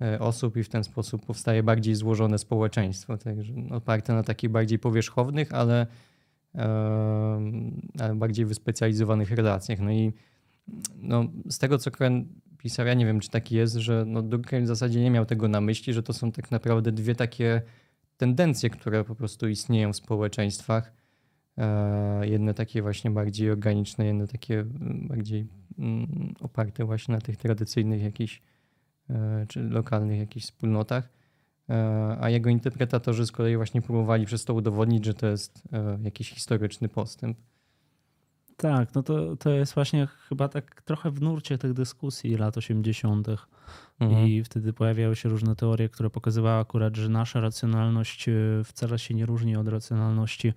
e, osób i w ten sposób powstaje bardziej złożone społeczeństwo, także oparte na takich bardziej powierzchownych, ale, ale bardziej wyspecjalizowanych relacjach. No i no, z tego, co pisał, ja nie wiem, czy taki jest, że no Durkheim w zasadzie nie miał tego na myśli, że to są tak naprawdę dwie takie tendencje, które po prostu istnieją w społeczeństwach. E, jedne takie właśnie bardziej organiczne, jedne takie mm, bardziej mm, oparte właśnie na tych tradycyjnych jakichś e, czy lokalnych jakichś wspólnotach. E, a jego interpretatorzy z kolei właśnie próbowali przez to udowodnić, że to jest jakiś historyczny postęp. Tak, no to, to jest właśnie chyba tak trochę w nurcie tych dyskusji lat 80. Mhm. I wtedy pojawiały się różne teorie, które pokazywały akurat, że nasza racjonalność e, wcale się nie różni od racjonalności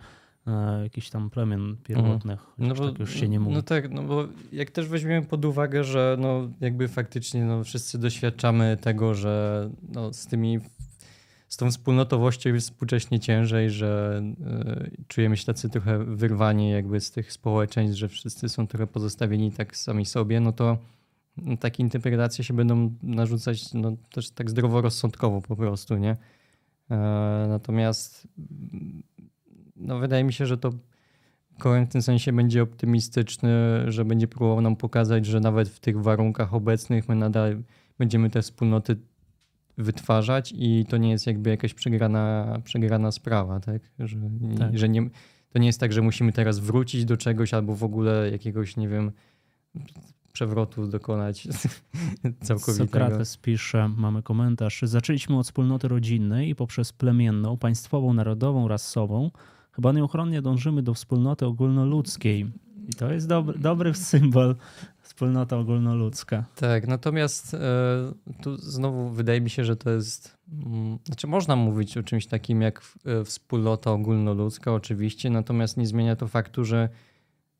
e, jakichś tam plemion pierwotnych. Mhm. No bo, tak już się nie mówi. No tak, no bo jak też weźmiemy pod uwagę, że no jakby faktycznie no wszyscy doświadczamy tego, że no z tymi z tą wspólnotowością jest współcześnie ciężej, że y, czujemy się tacy trochę wyrwani jakby z tych społeczeństw, że wszyscy są trochę pozostawieni tak sami sobie, no to no, takie interpretacje się będą narzucać no, też tak zdroworozsądkowo po prostu, nie? E, natomiast no, wydaje mi się, że to w tym sensie będzie optymistyczny, że będzie próbował nam pokazać, że nawet w tych warunkach obecnych my nadal będziemy te wspólnoty wytwarzać i to nie jest jakby jakaś przegrana, przegrana sprawa, tak? Że, tak. że nie, to nie jest tak, że musimy teraz wrócić do czegoś albo w ogóle jakiegoś, nie wiem, przewrotu dokonać całkowitego. Sokrates pisze, mamy komentarz. Zaczęliśmy od wspólnoty rodzinnej i poprzez plemienną, państwową, narodową, rasową chyba nieuchronnie dążymy do wspólnoty ogólnoludzkiej. I to jest dobry, dobry symbol wspólnota ogólnoludzka. Tak, natomiast e, tu znowu wydaje mi się, że to jest. Mm, znaczy, można mówić o czymś takim jak e, wspólnota ogólnoludzka, oczywiście, natomiast nie zmienia to faktu, że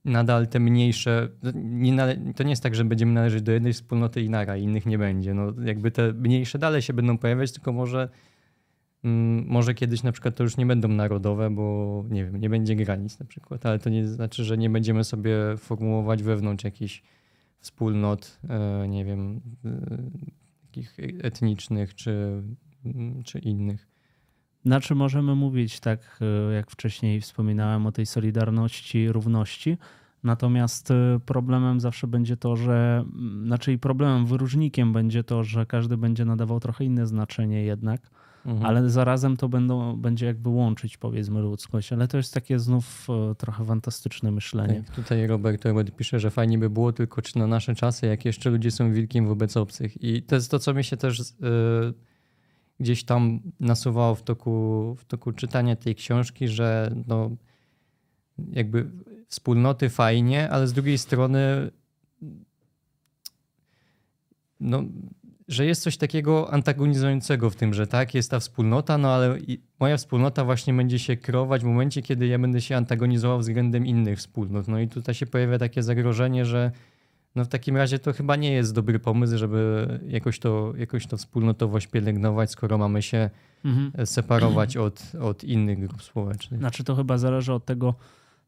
nadal te mniejsze. Nie nale, to nie jest tak, że będziemy należeć do jednej wspólnoty i nara, innych nie będzie. No, jakby te mniejsze dalej się będą pojawiać, tylko może. Mm, może kiedyś na przykład to już nie będą narodowe, bo nie wiem, nie będzie granic na przykład, ale to nie znaczy, że nie będziemy sobie formułować wewnątrz jakichś wspólnot, e, nie wiem, e, takich etnicznych czy, mm, czy innych. Znaczy możemy mówić tak, e, jak wcześniej wspominałem o tej solidarności, równości, natomiast problemem zawsze będzie to, że, mm, znaczy problemem, wyróżnikiem będzie to, że każdy będzie nadawał trochę inne znaczenie jednak Mhm. Ale zarazem to będą, będzie jakby łączyć powiedzmy ludzkość, ale to jest takie znów e, trochę fantastyczne myślenie. Tak, tutaj Robert, Robert pisze, że fajnie by było tylko czy na nasze czasy, jak jeszcze ludzie są wilkiem wobec obcych. I to jest to, co mi się też yy, gdzieś tam nasuwało w toku, w toku czytania tej książki, że no, jakby wspólnoty fajnie, ale z drugiej strony no, że jest coś takiego antagonizującego w tym, że tak, jest ta wspólnota, no ale moja wspólnota właśnie będzie się kreować w momencie, kiedy ja będę się antagonizował względem innych wspólnot. No i tutaj się pojawia takie zagrożenie, że no w takim razie to chyba nie jest dobry pomysł, żeby jakoś to, jakoś to wspólnotowość pielęgnować, skoro mamy się mhm. separować od, od innych grup społecznych. Znaczy to chyba zależy od tego,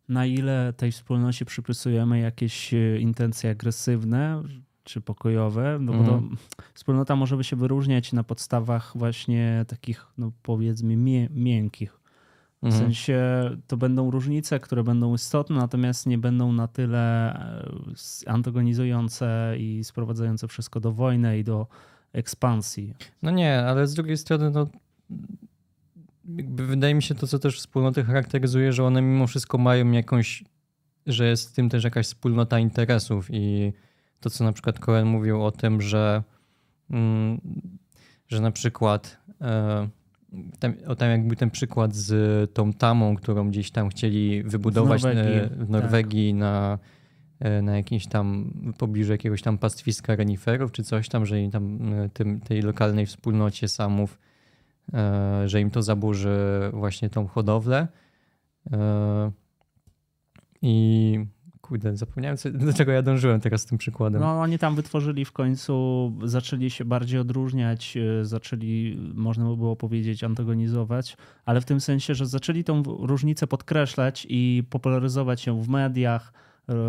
na ile tej wspólnocie przypisujemy jakieś e, intencje agresywne, czy pokojowe, no bo mhm. wspólnota może by się wyróżniać na podstawach właśnie takich, no powiedzmy, mię miękkich. W mhm. sensie to będą różnice, które będą istotne, natomiast nie będą na tyle e, antagonizujące i sprowadzające wszystko do wojny i do ekspansji. No nie, ale z drugiej strony, no wydaje mi się to, co też wspólnoty charakteryzuje, że one mimo wszystko mają jakąś, że jest w tym też jakaś wspólnota interesów i to, co na przykład Cohen mówił o tym, że, mm, że na przykład e, tam, o tam jakby ten przykład z tą tamą, którą gdzieś tam chcieli wybudować w Norwegii, e, w Norwegii tak. na, e, na jakimś tam pobliżu jakiegoś tam pastwiska reniferów czy coś tam, że im tam tym, tej lokalnej wspólnocie samów że im to zaburzy właśnie tą hodowlę. I kurde, zapomniałem, co, do czego ja dążyłem teraz z tym przykładem. No oni tam wytworzyli w końcu, zaczęli się bardziej odróżniać, e, zaczęli, można by było powiedzieć, antagonizować, ale w tym sensie, że zaczęli tą różnicę podkreślać i popularyzować ją w mediach,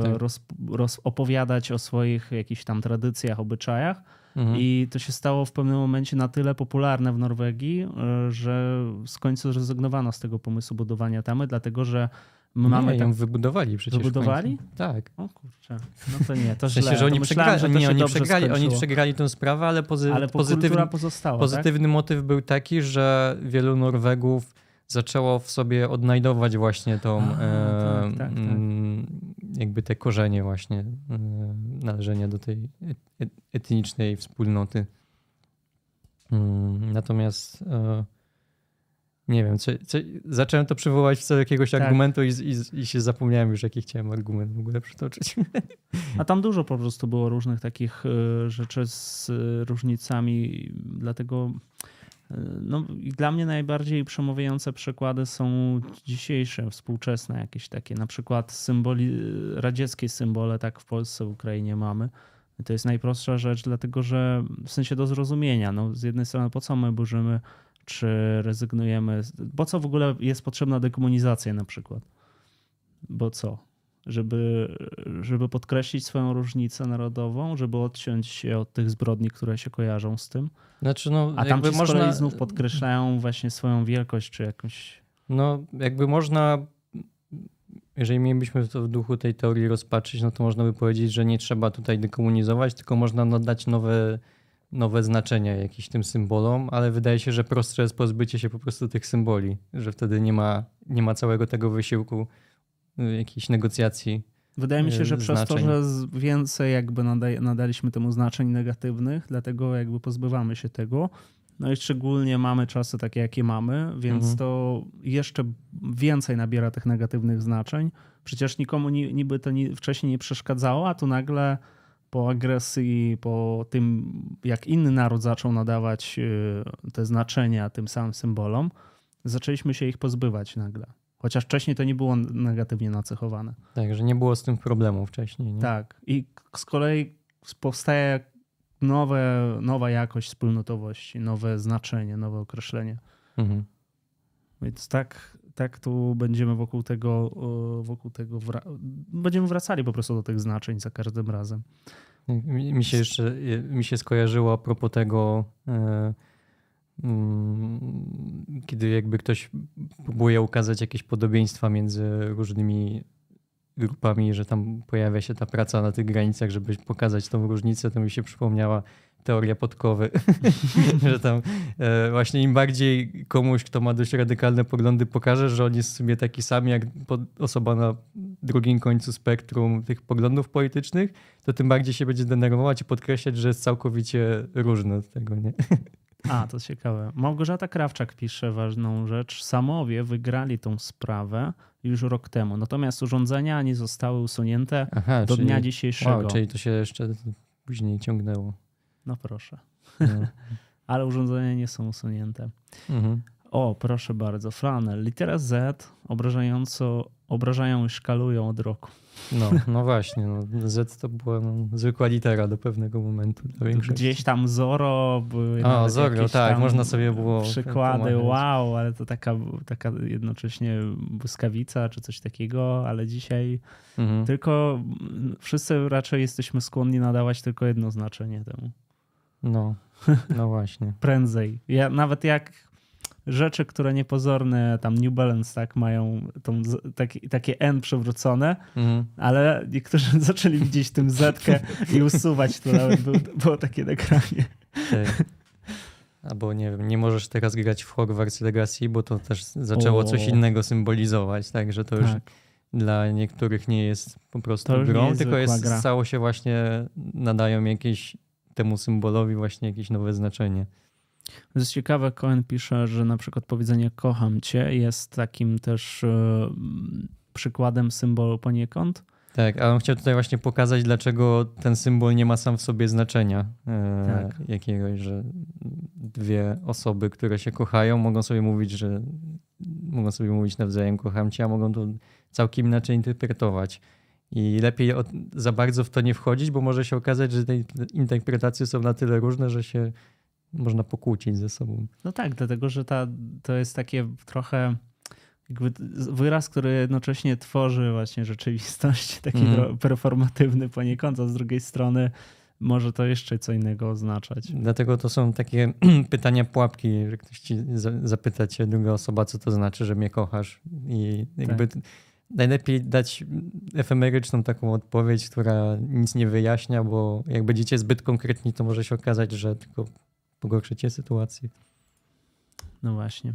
tak. roz, roz, opowiadać o swoich jakichś tam tradycjach, obyczajach Mhm. I to się stało w pewnym momencie na tyle popularne w Norwegii, e, że z końca zrezygnowano z tego pomysłu budowania tamy, dlatego że mamy. Nie, ją tak... wybudowali przecież. Wybudowali? Tak. O kurczę. No to nie, to w sensie, źle. że oni, przegrali, że nie, oni, przegrali, oni przegrali tę sprawę, ale, pozy... ale pozytywny, pozostała, pozytywny tak? motyw był taki, że wielu Norwegów zaczęło w sobie odnajdować właśnie tą, A, e, tak, tak, tak. Jakby te korzenie właśnie e, należenia do tej etnicznej wspólnoty. Mm, natomiast e, nie wiem, co, co, zacząłem to przywołać w celu jakiegoś tak. argumentu i, i, i, się zapomniałem już, jaki chciałem argument w ogóle przytoczyć. A tam dużo po prostu było różnych takich e, rzeczy z różnicami, dlatego no, i dla mnie najbardziej przemawiające przykłady są dzisiejsze, współczesne jakieś takie, na przykład symboli, radzieckie symbole, tak w Polsce, w Ukrainie mamy. To jest najprostsza rzecz, dlatego że w sensie do zrozumienia. No, z jednej strony, po co my burzymy, czy rezygnujemy, po co w ogóle jest potrzebna dekomunizacja na przykład? Bo co? żeby, żeby podkreślić swoją różnicę narodową, żeby odciąć się od tych zbrodni, które się kojarzą z tym. Znaczy, no, A tam można... znów podkreślają właśnie swoją wielkość, czy jakąś... No, jakby można, jeżeli mielibyśmy to w duchu tej teorii rozpatrzyć, no to można by powiedzieć, że nie trzeba tutaj dekomunizować, tylko można nadać nowe, nowe znaczenia jakimś tym symbolom, ale wydaje się, że prostsze jest pozbycie się po prostu tych symboli, że wtedy nie ma, nie ma całego tego wysiłku Y, jakichś negocjacji. Wydaje mi się, że znaczeń. przez to, że więcej jakby nadaliśmy temu znaczeń negatywnych, dlatego jakby pozbywamy się tego. No i szczególnie mamy czasy takie, jakie mamy, więc mhm. to jeszcze więcej nabiera tych negatywnych znaczeń. Przecież nikomu niby to wcześniej nie przeszkadzało, a tu nagle po agresji, po tym, jak inny naród zaczął nadawać y, te znaczenia tym samym symbolom, zaczęliśmy się ich pozbywać nagle. Chociaż wcześniej to nie było negatywnie nacechowane. Tak, że nie było z tym problemu wcześniej. Nie? Tak. I z kolei powstaje nowe, nowa jakość wspólnotowości, nowe znaczenie, nowe określenie. Mhm. Więc tak, tak tu będziemy wokół tego, wokół tego wra- będziemy wracali po prostu do tych znaczeń za każdym razem. Mi się jeszcze mi się skojarzyło a propos tego. Yy Mm, kiedy jakby ktoś próbuje ukazać jakieś podobieństwa między różnymi grupami, że tam pojawia się ta praca na tych granicach, żeby pokazać tą różnicę, to mi się przypomniała teoria podkowy, że tam e, właśnie im bardziej komuś, kto ma dość radykalne poglądy, pokaże, że on jest w sumie taki sam jak osoba na drugim końcu spektrum tych poglądów politycznych, to tym bardziej się będzie denerwować i podkreślać, że jest całkowicie różny od tego, nie? A, to ciekawe. Małgorzata Krawczak pisze ważną rzecz. Samowie wygrali tą sprawę już rok temu, natomiast urządzenia nie zostały usunięte Aha, do czyli, dnia dzisiejszego. Wow, czyli to się jeszcze później ciągnęło. No proszę. No. Ale urządzenia nie są usunięte. Mhm. O, proszę bardzo. Flanel. Litera Z obrażająco, obrażają i szkalują od roku. No, no właśnie. No. Z to była no, zwykła litera do pewnego momentu. Gdzieś tam Zoro były. O, Zoro, tak, można sobie było. Przykłady, wow, ale to taka, taka jednocześnie błyskawica czy coś takiego, ale dzisiaj mhm. tylko wszyscy raczej jesteśmy skłonni nadawać tylko jedno znaczenie temu. No, no właśnie. Prędzej. Ja nawet jak rzeczy, które niepozorne, tam New Balance, tak, mają tą, taki, takie N przewrócone, mhm. ale niektórzy zaczęli widzieć tym Zetkę i usuwać to nawet było, było takie nagranie. Tak. albo nie wiem, nie możesz teraz grać w Hogwarts Legacy, bo to też zaczęło o. coś innego symbolizować, tak, że to tak. już dla niektórych nie jest po prostu grą, jest tylko jest, gra. stało się właśnie, nadają jakieś temu symbolowi właśnie jakieś nowe znaczenie. To jest ciekawe, Cohen pisze, że na przykład powiedzenie kocham cię jest takim też yy, przykładem symbolu poniekąd. Tak, a on chciał tutaj właśnie pokazać, dlaczego ten symbol nie ma sam w sobie znaczenia e, tak. jakiegoś, że dwie osoby, które się kochają, mogą sobie mówić, że mogą sobie mówić nawzajem kocham cię, a mogą to całkiem inaczej interpretować. I lepiej za bardzo w to nie wchodzić, bo może się okazać, że te interpretacje są na tyle różne, że się można pokłócić ze sobą. No tak, dlatego że ta, to jest takie trochę jakby wyraz, który jednocześnie tworzy właśnie rzeczywistość, taki mm. performatywny poniekąd, a z drugiej strony może to jeszcze co innego oznaczać. Dlatego to są takie pytania pułapki, że ktoś ci zapyta cię druga osoba, co to znaczy, że mnie kochasz i jakby tak. Najlepiej dać efemeryczną taką odpowiedź, która nic nie wyjaśnia, bo jak będziecie zbyt konkretni, to może się okazać, że tylko pogorszycie sytuację. No właśnie.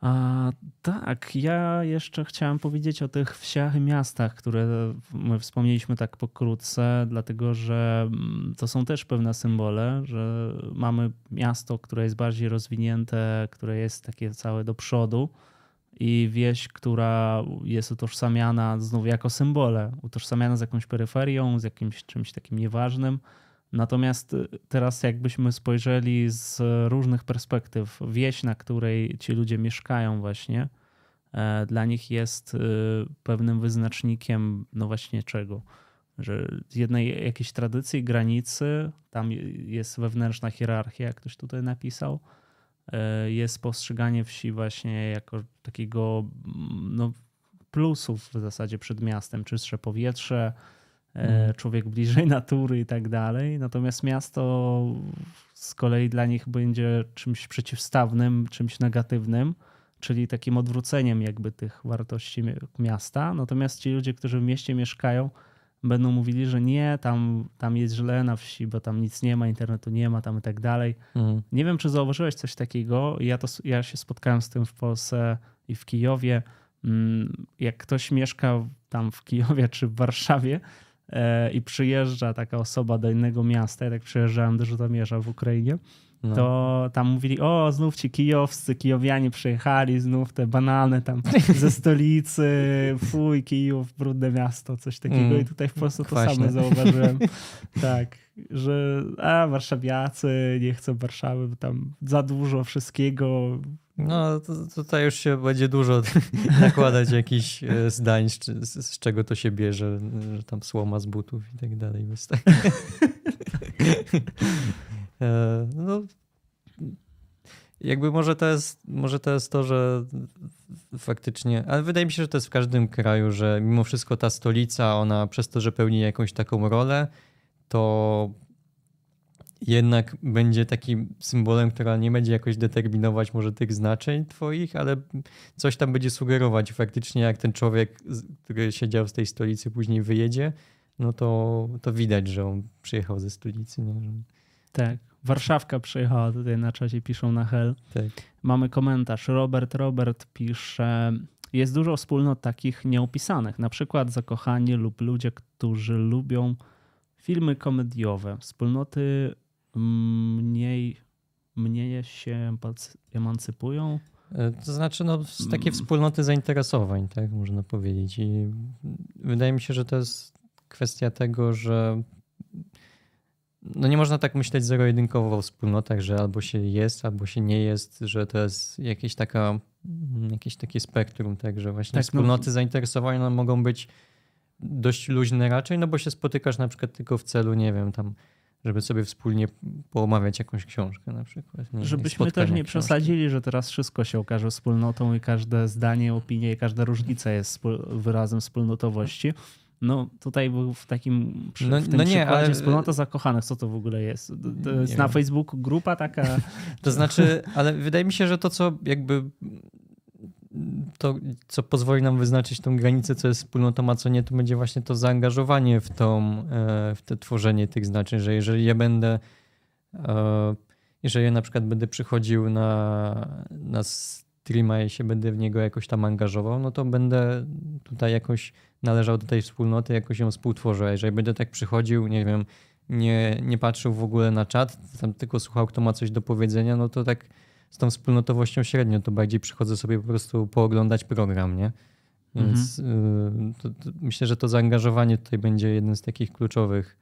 A, tak, ja jeszcze chciałem powiedzieć o tych wsiach i miastach, które my wspomnieliśmy tak pokrótce, dlatego że mm, to są też pewne symbole, że mamy miasto, które jest bardziej rozwinięte, które jest takie całe do przodu i wieś, która jest utożsamiana znów jako symbole, utożsamiana z jakąś peryferią, z jakimś czymś takim nieważnym Natomiast y, teraz, jakbyśmy spojrzeli z różnych perspektyw, wieś, na której ci ludzie mieszkają, właśnie, e, dla nich jest y, pewnym wyznacznikiem, no właśnie czego? Że jednej jakiejś tradycji, granicy, tam jest wewnętrzna hierarchia, jak ktoś tutaj napisał, jest postrzeganie wsi właśnie jako takiego no, plusów w zasadzie przed miastem, czystsze powietrze, Mhm. człowiek bliżej natury i tak dalej. Natomiast miasto z kolei dla nich będzie czymś przeciwstawnym, czymś negatywnym, czyli takim odwróceniem jakby tych wartości miasta. Natomiast ci ludzie, którzy w mieście mieszkają, będą mówili, że nie, tam, tam jest źle na wsi, bo tam nic nie ma, internetu nie ma, tam i tak dalej. Mhm. Nie wiem, czy zauważyłeś coś takiego. Ja, to, ja się spotkałem z tym w Polsce i w Kijowie. Mm, jak ktoś mieszka tam w Kijowie czy w Warszawie, E, i przyjeżdża taka osoba do innego miasta, ja tak przyjeżdżałem do Żytomierza w Ukrainie, no. to tam mówili, o znów ci kijowscy, kijowianie przyjechali, znów te banany tam ze stolicy, fuj, Kijów, brudne miasto, coś takiego mm. i tutaj w Polsce to samo zauważyłem. tak, że a warszawiacy nie chcą Warszawy, bo tam za dużo wszystkiego, no, to, tutaj już się będzie dużo nakładać jakichś e, zdań, z, z, czego to się bierze, że tam słoma z butów i tak dalej. E, no, jakby może to, jest, może to jest to, że faktycznie, ale wydaje mi się, że to jest w każdym kraju, że mimo wszystko ta stolica, ona przez to, że pełni jakąś taką rolę, to jednak będzie takim symbolem, która nie będzie jakoś determinować może tych znaczeń twoich, ale coś tam będzie sugerować. Faktycznie jak ten człowiek, który siedział z tej stolicy później wyjedzie, no to, to widać, że on przyjechał ze stolicy. Nie? Tak. Warszawka przyjechała tutaj na czasie, piszą na hell. Tak. Mamy komentarz. Robert Robert pisze, jest dużo wspólnot takich nieopisanych, na przykład zakochani lub ludzie, którzy lubią filmy komediowe. Wspólnoty mniej, mniej się emancypują? E, to znaczy, no, takie mm. wspólnoty zainteresowań, tak można powiedzieć. I wydaje mi się, że to jest kwestia tego, że no nie można tak myśleć zero-jedynkowo o wspólnotach, że albo się jest, albo się nie jest, że to jest jakieś, taka, jakieś takie spektrum, tak, że właśnie tak, no wspólnoty no... zainteresowań no, mogą być dość luźne raczej, no bo się spotykasz na przykład tylko w celu, nie wiem, tam żeby sobie wspólnie poomawiać jakąś książkę na przykład. Nie, Żebyśmy też nie książki. przesadzili, że teraz wszystko się okaże wspólnotą i każde zdanie, opinie i każda różnica jest wyrazem wspólnotowości. No tutaj był w takim przy, no, w tym no nie, przykładzie ale... wspólnota zakochanych, co to w ogóle jest? To jest na Facebooku grupa taka... To znaczy, ale wydaje mi się, że to co jakby to, co pozwoli nam wyznaczyć tą granicę, co jest wspólnotą, a co nie, to będzie właśnie to zaangażowanie w, tą, e, w te tworzenie tych znaczeń, że jeżeli ja będę e, jeżeli na przykład będę przychodził na, na streama i się będę w niego jakoś tam angażował, no to będę tutaj jakoś należał do tej wspólnoty, jakoś ją współtworzył. Jeżeli będę tak przychodził, nie wiem, nie, nie patrzył w ogóle na czat, tam tylko słuchał, kto ma coś do powiedzenia, no to tak z tą wspólnotowością średnio, to bardziej przychodzę sobie po prostu pooglądać program, nie? Więc mhm. y, to, to myślę, że to zaangażowanie tutaj będzie jeden z takich kluczowych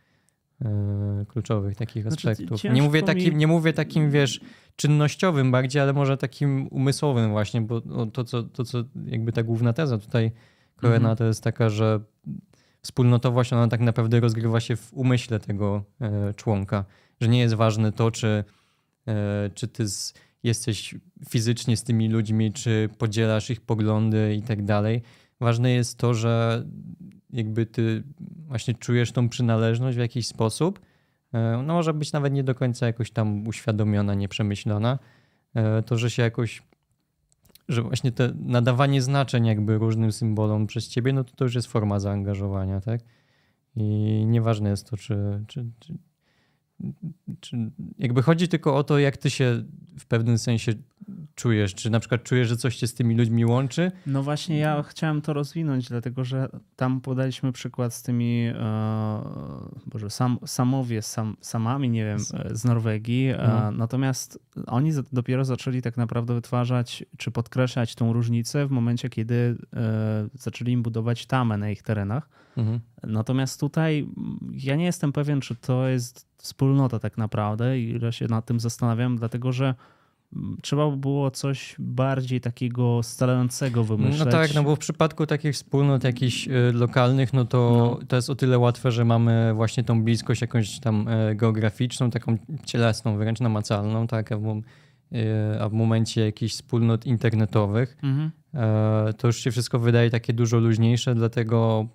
y, kluczowych takich znaczy, aspektów. Nie mówię, takim, nie mówię takim, wiesz, czynnościowym bardziej, ale może takim umysłowym właśnie, bo to, co, to, co jakby ta główna teza tutaj Korena mhm. to jest taka, że wspólnotowość ona tak naprawdę rozgrywa się w umyśle tego e, członka, że nie jest ważne to, czy, e, czy ty z, jesteś fizycznie z tymi ludźmi, czy podzielasz ich poglądy i tak dalej. Ważne jest to, że jakby ty właśnie czujesz tą przynależność w jakiś sposób. E, no może być nawet nie do końca jakoś tam uświadomiona, nieprzemyślana. To, że się jakoś że właśnie to nadawanie znaczeń jakby różnym symbolom przez ciebie, no to to już jest forma zaangażowania, tak? I nieważne jest to, czy, czy, czy, czy jakby chodzi tylko o to, jak ty się w pewnym sensie czujesz? Czy na przykład czujesz, że coś cię z tymi ludźmi łączy? No właśnie ja chciałem to rozwinąć, dlatego że tam podaliśmy przykład z tymi e, Boże, sam, samowie, sam, samami, nie wiem, e, z Norwegii. E, mhm. natomiast oni dopiero zaczęli tak naprawdę wytwarzać, czy podkreślać tą różnicę w momencie, kiedy e, zaczęli im budować tamę na ich terenach. Mhm. Natomiast tutaj ja nie jestem pewien, czy to jest wspólnota tak naprawdę i ja się nad tym zastanawiam, dlatego że trzeba by było coś bardziej takiego scalającego wymyśleć. No tak, no bo w przypadku takich wspólnot jakichś y, lokalnych, no to no. to jest o tyle łatwe, że mamy właśnie tą bliskość jakąś tam e, geograficzną, taką cielesną, wręcz namacalną, tak, a w, y, a w momencie jakichś wspólnot internetowych mhm. E, to już się wszystko wydaje takie dużo luźniejsze, dlatego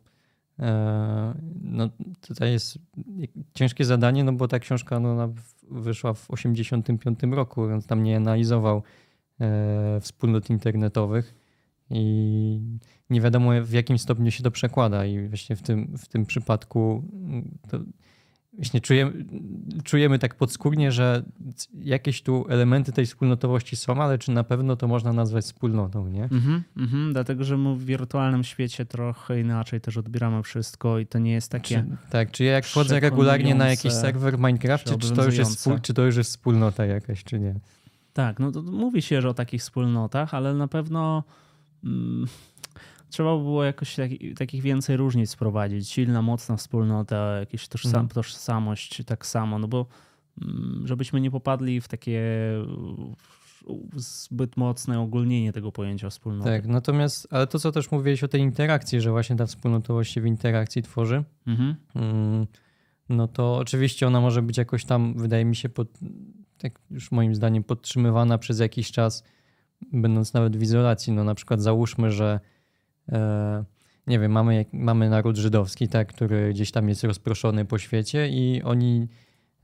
no, tutaj jest ciężkie zadanie, no bo ta książka no, wyszła w 1985 roku, więc tam nie analizował e, wspólnot internetowych i nie wiadomo w jakim stopniu się to przekłada. I właśnie w tym, w tym przypadku mm, właśnie czujemy, czujemy tak podskórnie, że jakieś tu elementy tej wspólnotowości są, ale czy na pewno to można nazwać wspólnotą, nie? Mhm, mhm, dlatego, że my w wirtualnym świecie trochę inaczej też odbieramy wszystko i to nie jest takie czy, Tak, czy ja jak wchodzę regularnie na jakiś serwer w Minecraft, czy, to już jest czy to już jest wspólnota jakaś, czy nie? Tak, no to mówi się, że o takich wspólnotach, ale na pewno... Mm, trzeba by było jakoś taki, takich więcej różnic wprowadzić. Silna, mocna wspólnota, jakaś tożsam, mhm. tożsamość tak samo, no bo mm, żebyśmy nie popadli w takie zbyt mocne ogólnienie tego pojęcia wspólnoty. Tak, natomiast, ale to co też mówiłeś o tej interakcji, że właśnie ta wspólnotowość się w interakcji tworzy, mhm. Mm, no to oczywiście ona może być jakoś tam, wydaje mi się, pod, tak już moim zdaniem podtrzymywana przez jakiś czas, będąc nawet w izolacji. No na przykład załóżmy, że nie wiem, mamy, mamy naród żydowski, tak, który gdzieś tam jest rozproszony po świecie i oni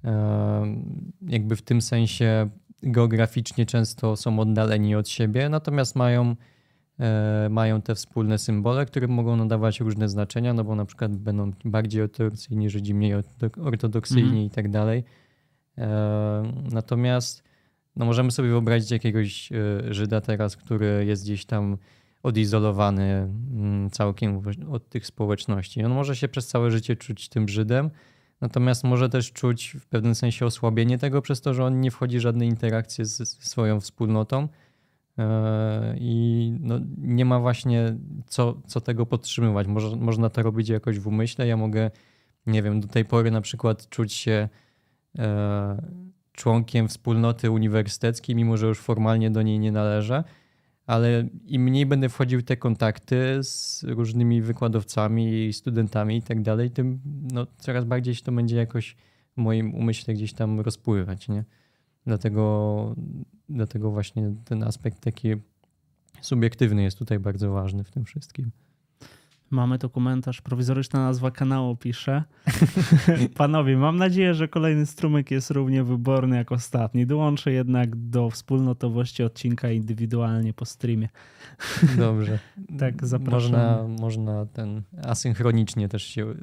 e, jakby w tym sensie geograficznie często są oddaleni od siebie, natomiast mają, e, mają te wspólne symbole, które mogą nadawać różne znaczenia, no bo na przykład będą bardziej ortodoksyjni Żydzi, mniej ortodoksyjni mhm. i tak dalej. Natomiast no możemy sobie wyobrazić jakiegoś Żyda teraz, który jest gdzieś tam odizolowany mm, całkiem od tych społeczności. On może się przez całe życie czuć tym Żydem, natomiast może też czuć w pewnym sensie osłabienie tego przez to, że on nie wchodzi w żadne interakcje z swoją wspólnotą e, i no, nie ma właśnie co, co tego podtrzymywać. Może, można to robić jakoś w umyśle. Ja mogę, nie wiem, do tej pory na przykład czuć się e, członkiem wspólnoty uniwersyteckiej, mimo że już formalnie do niej nie należę ale im mniej będę wchodził w te kontakty z różnymi wykładowcami, studentami i tak dalej, tym no, coraz bardziej się to będzie jakoś w moim umyśle gdzieś tam rozpływać, nie? Dlatego, dlatego właśnie ten aspekt taki subiektywny jest tutaj bardzo ważny w tym wszystkim. Mamy to komentarz, prowizoryczna nazwa kanału pisze. Panowie, mam nadzieję, że kolejny strumyk jest równie wyborny jak ostatni. Dołączę jednak do wspólnotowości odcinka indywidualnie po streamie. Dobrze. tak, zapraszam. Można, można ten asynchronicznie też się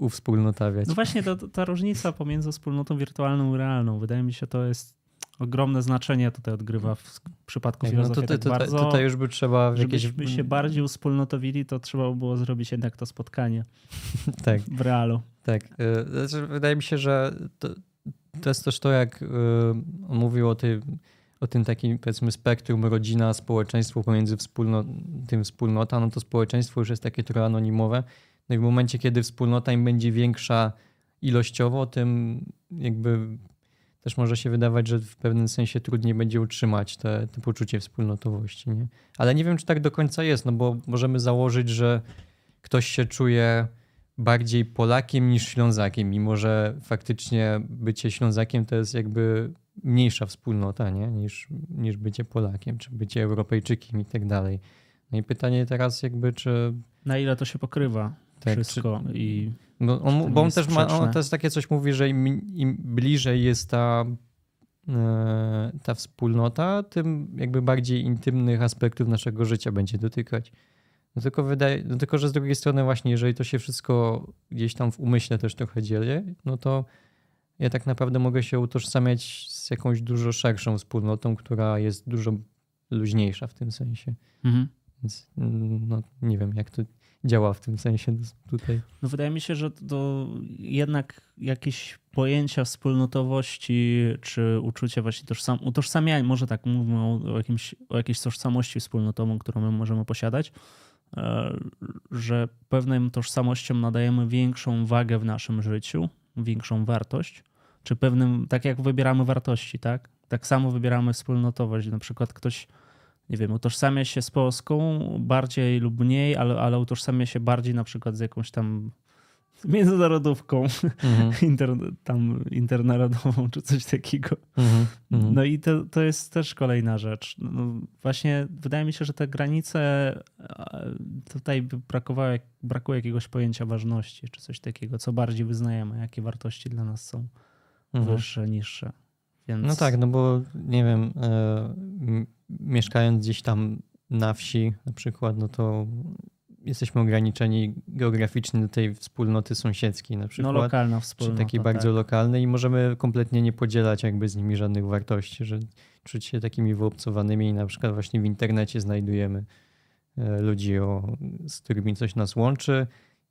uwspólnotawiać. No właśnie, to, ta różnica pomiędzy wspólnotą wirtualną i realną, wydaje mi się, to jest ogromne znaczenie tutaj odgrywa w przypadku Tak, no filozofii. tutaj, tak bardzo, tutaj już by trzeba w jakieś... Żebyśmy się bardziej uspólnotowili, to trzeba by było zrobić jednak to spotkanie Tak, w realu. tak. Y, Znaczy, wydaje mi się, że to, to jest też to, jak y, on mówił o, tej, o tym takim, powiedzmy, spektrum rodzina, społeczeństwo pomiędzy wspólno, tym wspólnota, no to społeczeństwo już jest takie trochę anonimowe. No i w momencie, kiedy wspólnota im będzie większa ilościowo, tym jakby też może się wydawać, że w pewnym sensie trudniej będzie utrzymać te, te poczucie wspólnotowości. Nie? Ale nie wiem, czy tak do końca jest, no bo możemy założyć, że ktoś się czuje bardziej Polakiem niż Ślązakiem, mimo że faktycznie bycie Ślązakiem to jest jakby mniejsza wspólnota nie? Niż, niż bycie Polakiem, czy bycie Europejczykiem i tak dalej. No i pytanie teraz jakby, czy... Na ile to się pokrywa Tak, czy, wszystko i bo Czy on, to nie bo on też ma, on też takie coś mówi, że im, im bliżej jest ta, e, ta wspólnota, tym jakby bardziej intymnych aspektów naszego życia będzie dotykać. No tylko, wydaje, no tylko, że z drugiej strony właśnie, jeżeli to się wszystko gdzieś tam w umyśle też trochę dzieje, no to ja tak naprawdę mogę się utożsamiać z jakąś dużo szerszą wspólnotą, która jest dużo luźniejsza w tym sensie. mhm. Więc mm, no, nie wiem, jak to działa w tym sensie tutaj. No wydaje mi się, że to jednak jakieś pojęcia wspólnotowości czy uczucie właśnie tożsam, utożsamiania, może tak mówimy o, o, jakimś, o jakiejś tożsamości wspólnotową, którą my możemy posiadać, e, że pewnym tożsamościom nadajemy większą wagę w naszym życiu, większą wartość, czy pewnym, tak jak wybieramy wartości, tak? Tak samo wybieramy wspólnotowość. Na przykład ktoś, nie wiem, utożsamia się z Polską bardziej lub mniej, ale, ale utożsamia się bardziej na przykład z jakąś tam międzynarodówką, Mhm. inter, tam internarodową czy coś takiego. Mhm. Mhm. No i to, to jest też kolejna rzecz. No właśnie wydaje mi się, że te granice tutaj brakowało, brakuje jakiegoś pojęcia ważności czy coś takiego, co bardziej wyznajemy, jakie wartości dla nas są wyższe, niższe. Więc... No tak, no bo nie wiem, e, mieszkając gdzieś tam na wsi na przykład, no to jesteśmy ograniczeni geograficznie do tej wspólnoty sąsiedzkiej na No przykład. lokalna czy wspólnota. takiej bardzo tak. lokalnej i możemy kompletnie nie podzielać jakby z nimi żadnych wartości, że czuć się takimi wyobcowanymi i na przykład właśnie w internecie znajdujemy e, ludzi, o, z którymi coś nas łączy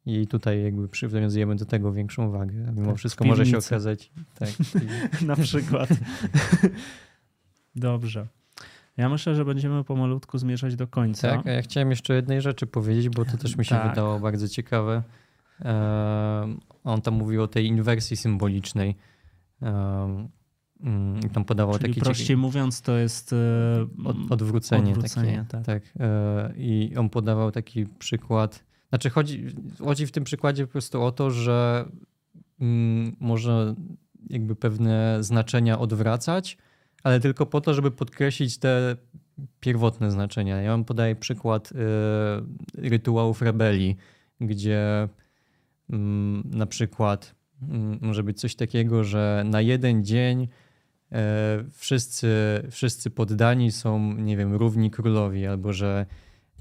i tutaj jakby przywiązujemy do tego większą wagę. A mimo Tak, wszystko może się okazać tak, Na przykład. Dobrze. Ja myślę, że będziemy pomalutku zmierzać do końca. Tak, a ja chciałem jeszcze jednej rzeczy powiedzieć, bo to też mi się Tak. wydało bardzo ciekawe. On tam mówił o tej inwersji symbolicznej. Mm, I tam podawał Czyli taki prościej mówiąc, to jest e, Od, odwrócenie, Odwrócenie, takie. tak. E, I on podawał taki przykład. Znaczy chodzi, chodzi w tym przykładzie po prostu o to, że mm, może jakby pewne znaczenia odwracać, ale tylko po to, żeby podkreślić te pierwotne znaczenia. Ja wam podaję przykład e, rytuałów rebelii, gdzie mm, na przykład mm, może być coś takiego, że na jeden dzień e, wszyscy, wszyscy poddani są, nie wiem, równi królowi, albo że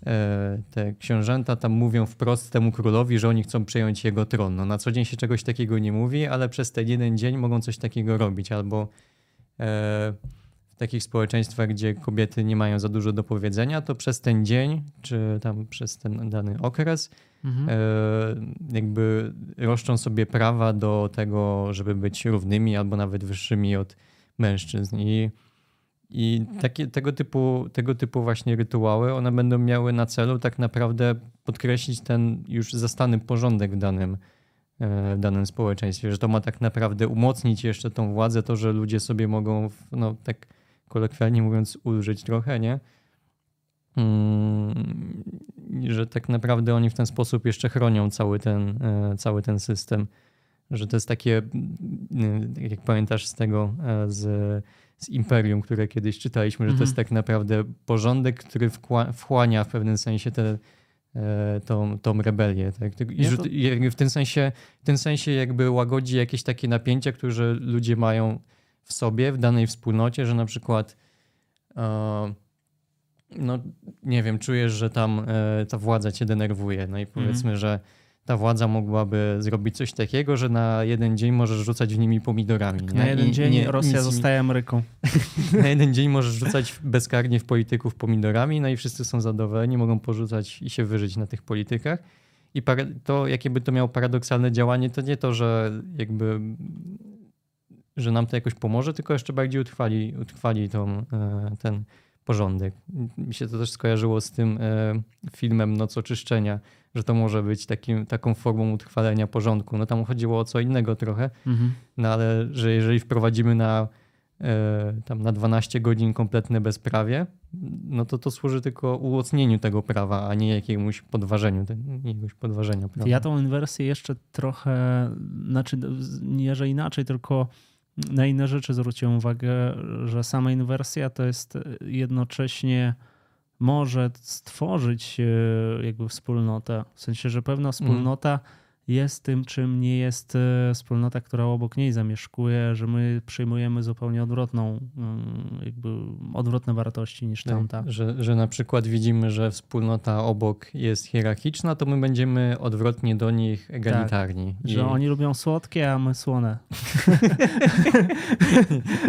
e, te książęta tam mówią wprost temu królowi, że oni chcą przejąć jego tron. No, na co dzień się czegoś takiego nie mówi, ale przez ten jeden dzień mogą coś takiego robić, albo w takich społeczeństwach, gdzie kobiety nie mają za dużo do powiedzenia, to przez ten dzień, czy tam przez ten dany okres, Mhm. e, jakby roszczą sobie prawa do tego, żeby być równymi albo nawet wyższymi od mężczyzn. I, i takie, tego, typu, tego typu właśnie rytuały, one będą miały na celu tak naprawdę podkreślić ten już zastany porządek w danym, e, w danym społeczeństwie, że to ma tak naprawdę umocnić jeszcze tą władzę, to, że ludzie sobie mogą, no tak kolokwialnie mówiąc, ulżyć trochę, nie? Mm, że tak naprawdę oni w ten sposób jeszcze chronią cały ten, e, cały ten system. Że to jest takie, mm, jak pamiętasz z tego, e, z, z Imperium, które kiedyś czytaliśmy, że to Mhm. jest tak naprawdę porządek, który wchłania w pewnym sensie te, e, tą, tą rebelię. Tak? I że w tym sensie, w tym sensie jakby łagodzi jakieś takie napięcia, które ludzie mają w sobie, w danej wspólnocie, że na przykład e, no nie wiem, czujesz, że tam e, ta władza cię denerwuje. No i powiedzmy, że ta władza mogłaby zrobić coś takiego, że na jeden dzień możesz rzucać w nimi pomidorami. Tak, na jeden I dzień nie- Rosja nic- zostaje Ameryką. Na jeden dzień możesz rzucać bezkarnie w polityków pomidorami, no i wszyscy są zadowoleni, mogą porzucać i się wyżyć na tych politykach. I to, jakie by to miało paradoksalne działanie, to nie to, że jakby że nam to jakoś pomoże, tylko jeszcze bardziej utrwali, utrwali tą, e, ten porządek. Mi się to też skojarzyło z tym e, filmem Noc Oczyszczenia, że to może być takim, taką formą utrwalenia porządku. No tam chodziło o co innego trochę, Mhm. no ale że jeżeli wprowadzimy na, e, tam na 12 godzin kompletne bezprawie, no to to służy tylko umocnieniu tego prawa, a nie jakiemuś podważeniu, jakiegoś podważenia prawa. Ja tą inwersję jeszcze trochę, znaczy nie, że inaczej, tylko na inne rzeczy zwróciłem uwagę, że sama inwersja to jest jednocześnie może stworzyć e, jakby wspólnotę. W sensie, że pewna wspólnota jest tym, czym nie jest e, wspólnota, która obok niej zamieszkuje, że my przyjmujemy zupełnie odwrotną, mm, jakby odwrotne wartości niż Tak, tamta. że, że na przykład widzimy, że wspólnota obok jest hierarchiczna, to my będziemy odwrotnie do nich egalitarni. I- Że oni lubią słodkie, a my słone.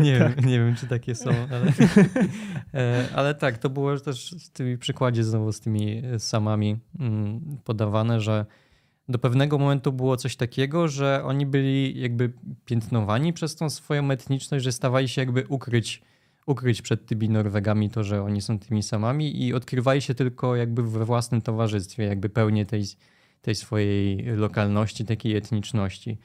nie, wiem, nie wiem, czy takie są, ale, e, ale tak, to było też w tym przykładzie znowu z tymi samami mm, podawane, że do pewnego momentu było coś takiego, że oni byli jakby piętnowani przez tą swoją etniczność, że stawali się jakby ukryć, ukryć przed tymi Norwegami to, że oni są tymi samami i odkrywali się tylko jakby we własnym towarzystwie, jakby pełnię tej, tej swojej lokalności, takiej etniczności.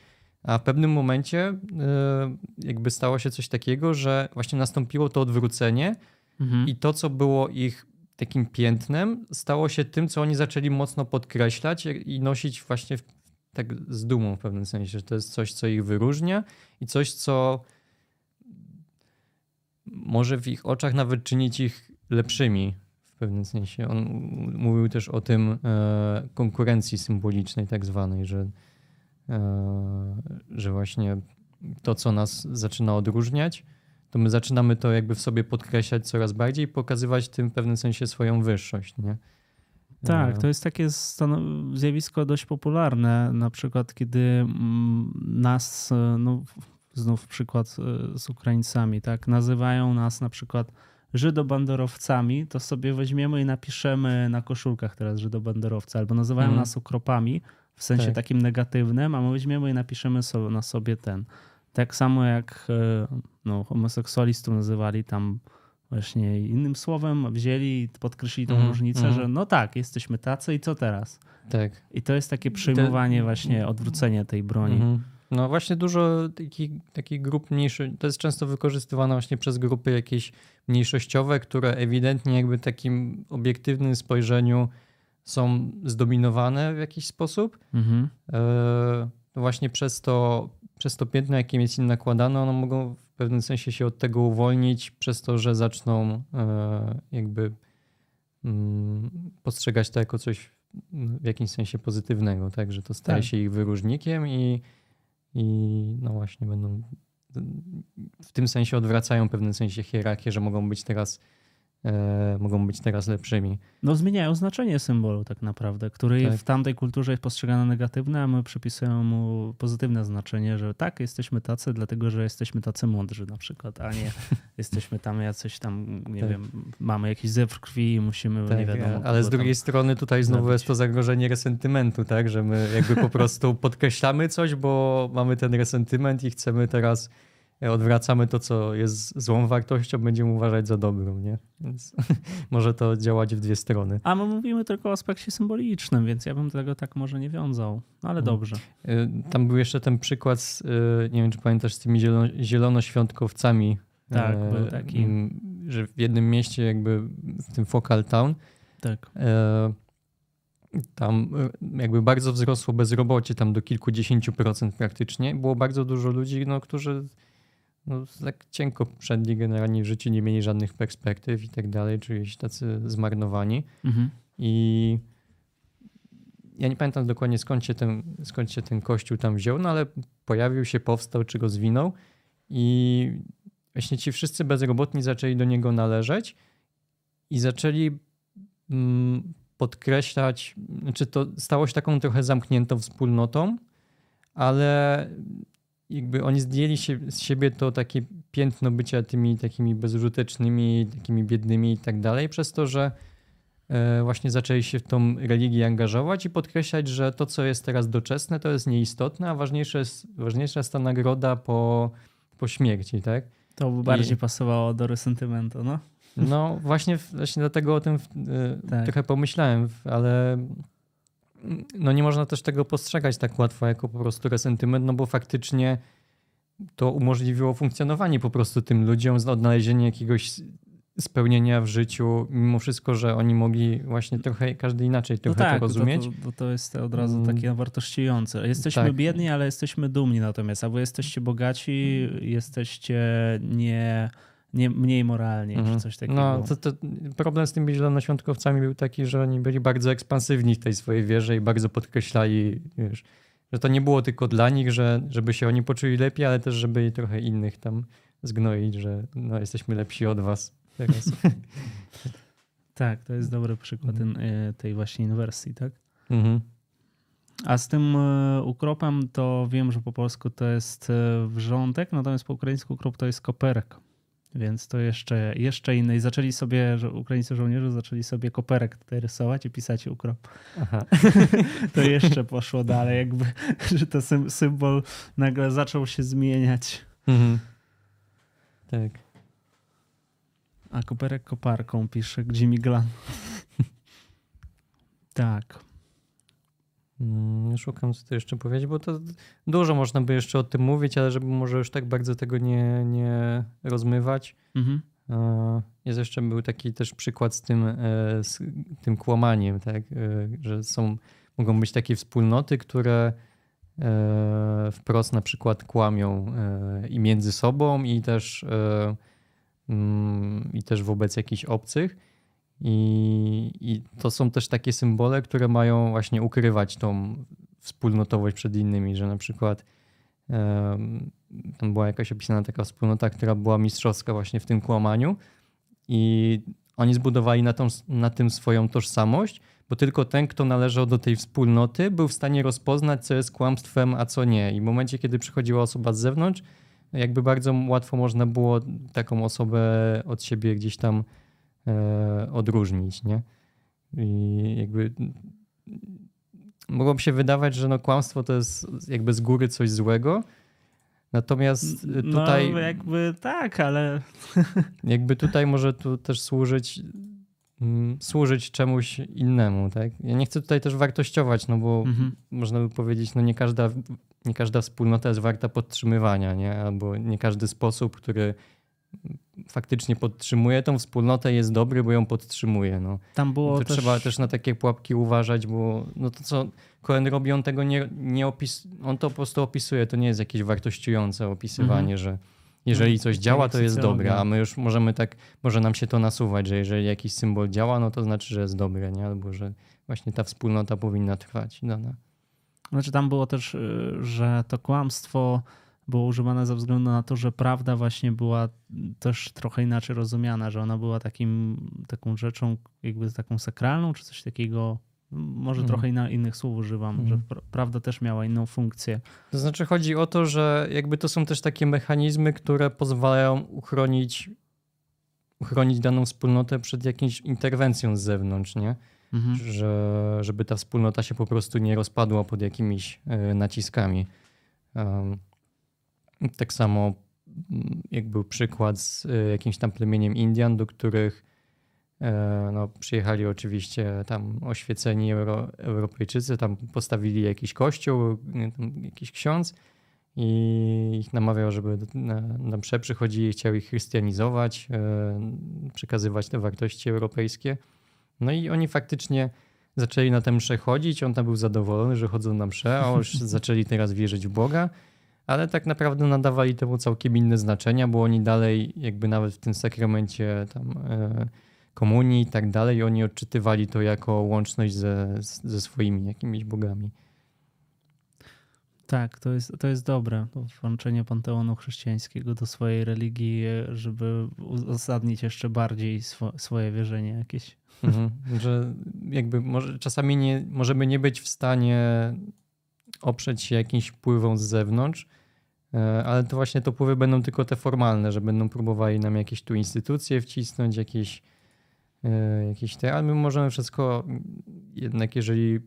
A w pewnym momencie y, jakby stało się coś takiego, że właśnie nastąpiło to odwrócenie Mhm. i to, co było ich takim piętnem, stało się tym, co oni zaczęli mocno podkreślać i nosić właśnie w, tak z dumą w pewnym sensie, że to jest coś, co ich wyróżnia i coś, co może w ich oczach nawet czynić ich lepszymi w pewnym sensie. On mówił też o tym e, konkurencji symbolicznej tak zwanej, że, e, że właśnie to, co nas zaczyna odróżniać, to my zaczynamy to jakby w sobie podkreślać coraz bardziej i pokazywać tym w pewnym sensie swoją wyższość, nie? Tak, E, to jest takie zjawisko dość popularne, na przykład kiedy mm, nas, e, no znów przykład e, z Ukraińcami, tak, nazywają nas na przykład Żydobanderowcami, to sobie weźmiemy i napiszemy na koszulkach teraz Żydobanderowcy, albo nazywają Mhm. nas ukropami w sensie Tak. takim negatywnym, a my weźmiemy i napiszemy sobie, na sobie ten. Tak samo jak e, no, homoseksualistów nazywali tam właśnie innym słowem, wzięli i podkreślili tą Mhm, różnicę, mhm. że no tak, jesteśmy tacy i co teraz? Tak. I to jest takie przyjmowanie właśnie, odwrócenie tej broni. Mhm. No właśnie dużo takich, takich grup mniejszych, to jest często wykorzystywane właśnie przez grupy jakieś mniejszościowe, które ewidentnie jakby takim obiektywnym spojrzeniu są zdominowane w jakiś sposób. Mhm. E, właśnie przez to, przez to piętno, jakim jest im nakładane, one mogą w pewnym sensie się od tego uwolnić przez to, że zaczną e, jakby mm, postrzegać to jako coś w jakimś sensie pozytywnego, tak, że to staje Tak. się ich wyróżnikiem i, i no właśnie będą w tym sensie odwracają w pewnym sensie hierarchię, że mogą być teraz mogą być teraz lepszymi. No zmieniają znaczenie symbolu tak naprawdę, który Tak. w tamtej kulturze jest postrzegany negatywne, a my przypisujemy mu pozytywne znaczenie, że tak, jesteśmy tacy, dlatego że jesteśmy tacy mądrzy na przykład, a nie jesteśmy tam jacyś tam, nie Tak. wiem, mamy jakiś zew krwi i musimy, nie Tak, wiadomo. ale kogo z drugiej strony tutaj znowu zabić. jest to zagrożenie resentymentu, tak? Że my jakby po prostu podkreślamy coś, bo mamy ten resentyment i chcemy teraz e, odwracamy to, co jest złą wartością, będziemy uważać za dobrą, nie? Więc może to działać w dwie strony. A my mówimy tylko o aspekcie symbolicznym, więc ja bym tego tak może nie wiązał, no ale Mhm. dobrze. E, Tam był jeszcze ten przykład, z, e, nie wiem czy pamiętasz, z tymi zielono, zielonoświątkowcami. Tak, E, był taki. Że w jednym mieście jakby w tym Focal Town Tak. E, Tam e, jakby bardzo wzrosło bezrobocie, tam do kilkudziesięciu procent praktycznie. Było bardzo dużo ludzi, no, którzy no, tak cienko przedli generalnie w życiu, nie mieli żadnych perspektyw i tak dalej, czyli się tacy zmarnowani. Mhm. I ja nie pamiętam dokładnie skąd się, ten, skąd się ten kościół tam wziął, no ale pojawił się, powstał, czy go zwinął i właśnie ci wszyscy bezrobotni zaczęli do niego należeć i zaczęli mm, podkreślać, czy to stało się taką trochę zamkniętą wspólnotą, ale jakby oni zdjęli się, z siebie to takie piętno bycia tymi takimi bezużytecznymi, takimi biednymi i tak dalej, przez to, że e, właśnie zaczęli się w tą religię angażować i podkreślać, że to, co jest teraz doczesne, to jest nieistotne, a ważniejsze jest, ważniejsza jest ta nagroda po, po śmierci, tak? To by bardziej I... pasowało do resentymentu, no. No właśnie, właśnie dlatego o tym e, tak. trochę pomyślałem, ale no nie można też tego postrzegać tak łatwo jako po prostu resentyment, no bo faktycznie to umożliwiło funkcjonowanie po prostu tym ludziom, odnalezienie jakiegoś spełnienia w życiu, mimo wszystko, że oni mogli właśnie trochę, każdy inaczej no trochę no tak, to rozumieć. To, to, to jest od razu mm. takie wartościujące. Jesteśmy tak. biedni, ale jesteśmy dumni natomiast, albo jesteście bogaci, jesteście nie nie, mniej moralnie, mhm. czy coś takiego. No, to, to problem z tymi zielonoświątkowcami był taki, że oni byli bardzo ekspansywni w tej swojej wierze i bardzo podkreślali, wiesz, że to nie było tylko dla nich, że, żeby się oni poczuli lepiej, ale też żeby trochę innych tam zgnoić, że no, jesteśmy lepsi od was teraz. tak, to jest dobry przykład mhm. E, tej właśnie inwersji, tak? Mhm. A z tym e, ukropem to wiem, że po polsku to jest e, wrzątek, natomiast po ukraińsku ukrop to jest koperek. Więc to jeszcze, jeszcze inne. I zaczęli sobie, że ukraińscy żołnierze zaczęli sobie koperek tutaj rysować i pisać ukrop. to jeszcze poszło dalej, jakby, że to symbol nagle zaczął się zmieniać. Mhm. Tak. A koperek koparką pisze Jimmy Glan. tak. Mm, szukam, co tu jeszcze powiedzieć, bo to dużo można by jeszcze o tym mówić, ale żeby może już tak bardzo tego nie, nie rozmywać. Mhm. Jest jeszcze był taki też przykład z tym, e, z tym kłamaniem, tak? E, że są, mogą być takie wspólnoty, które e, wprost na przykład kłamią i między sobą, i też, mm, i też wobec jakichś obcych. I, I to są też takie symbole, które mają właśnie ukrywać tą wspólnotowość przed innymi, że na przykład um, tam była jakaś opisana taka wspólnota, która była mistrzowska właśnie w tym kłamaniu i oni zbudowali na, tą, na tym swoją tożsamość, bo tylko ten, kto należał do tej wspólnoty, był w stanie rozpoznać, co jest kłamstwem, a co nie. I w momencie, kiedy przychodziła osoba z zewnątrz, jakby bardzo łatwo można było taką osobę od siebie gdzieś tam odróżnić, nie? I jakby mogłoby się wydawać, że no kłamstwo to jest jakby z góry coś złego, natomiast tutaj... No jakby tak, ale... Jakby tutaj może tu też służyć mm, służyć czemuś innemu, tak? Ja nie chcę tutaj też wartościować, no bo mhm. można by powiedzieć, no nie każda, nie każda wspólnota jest warta podtrzymywania, nie? Albo nie każdy sposób, który faktycznie podtrzymuje tą wspólnotę, jest dobry, bo ją podtrzymuje. No. Tam było to też... Trzeba też na takie pułapki uważać, bo no to co Cohen robi, on tego nie, nie opis... on to po prostu opisuje, to nie jest jakieś wartościujące opisywanie, mhm. że jeżeli coś działa, to jest dobre, a my już możemy tak, może nam się to nasuwać, że jeżeli jakiś symbol działa, no to znaczy, że jest dobre, nie? albo że właśnie ta wspólnota powinna trwać. Dana. Znaczy tam było też, y, że to kłamstwo było używane ze względu na to, że prawda właśnie była też trochę inaczej rozumiana, że ona była takim, taką rzeczą jakby taką sakralną, czy coś takiego. Może mhm. trochę inna, innych słów używam, mhm. że prawda też miała inną funkcję. To znaczy chodzi o to, że jakby to są też takie mechanizmy, które pozwalają uchronić, uchronić daną wspólnotę przed jakąś interwencją z zewnątrz, nie? Mhm. Że, żeby ta wspólnota się po prostu nie rozpadła pod jakimiś e, naciskami. Um, tak samo mm, jak był przykład z e, jakimś tam plemieniem Indian, do których e, no, przyjechali oczywiście tam oświeceni Euro, Europejczycy, tam postawili jakiś kościół, jakiś ksiądz i ich namawiał, żeby na, na msze przychodzili, chciał ich chrystianizować, e, przekazywać te wartości europejskie. No i oni faktycznie zaczęli na tę mszę chodzić, on tam był zadowolony, że chodzą na mszę, a już zaczęli teraz wierzyć w Boga ale tak naprawdę nadawali temu całkiem inne znaczenia, bo oni dalej jakby nawet w tym sakramencie tam e, komunii i tak dalej, oni odczytywali to jako łączność ze, ze swoimi jakimiś bogami. Tak, to jest, to jest dobre. Włączenie panteonu chrześcijańskiego do swojej religii, żeby uzasadnić jeszcze bardziej swo, swoje wierzenie jakieś. Mhm, że jakby może, czasami nie, możemy nie być w stanie oprzeć się jakimś wpływom z zewnątrz, e, ale to właśnie to wpływy będą tylko te formalne, że będą próbowali nam jakieś tu instytucje wcisnąć, jakieś, e, jakieś te, ale my możemy wszystko jednak jeżeli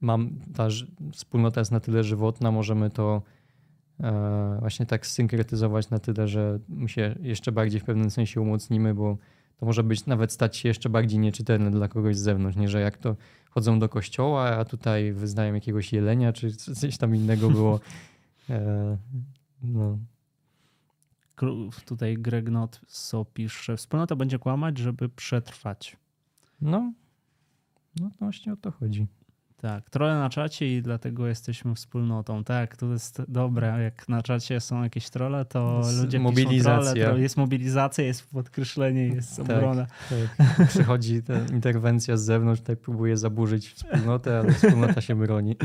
mam, ta wspólnota jest na tyle żywotna, możemy to e, właśnie tak synkretyzować na tyle, że my się jeszcze bardziej w pewnym sensie umocnimy, bo to może być nawet stać się jeszcze bardziej nieczytelne dla kogoś z zewnątrz, nie że jak to chodzą do kościoła, a tutaj wyznają jakiegoś jelenia, czy coś tam innego było. No. Tutaj Greg Not so pisze, wspólnota będzie kłamać, żeby przetrwać. No, no to właśnie o to chodzi. Tak, trochę na czacie i dlatego jesteśmy wspólnotą. Tak, to jest dobre. Jak na czacie są jakieś trole, to ludzie mobilizacja. piszą trole, jest mobilizacja, jest podkreślenie, jest tak, obrona. Tak. Przychodzi ta interwencja z zewnątrz, tutaj próbuje zaburzyć wspólnotę, ale wspólnota się broni.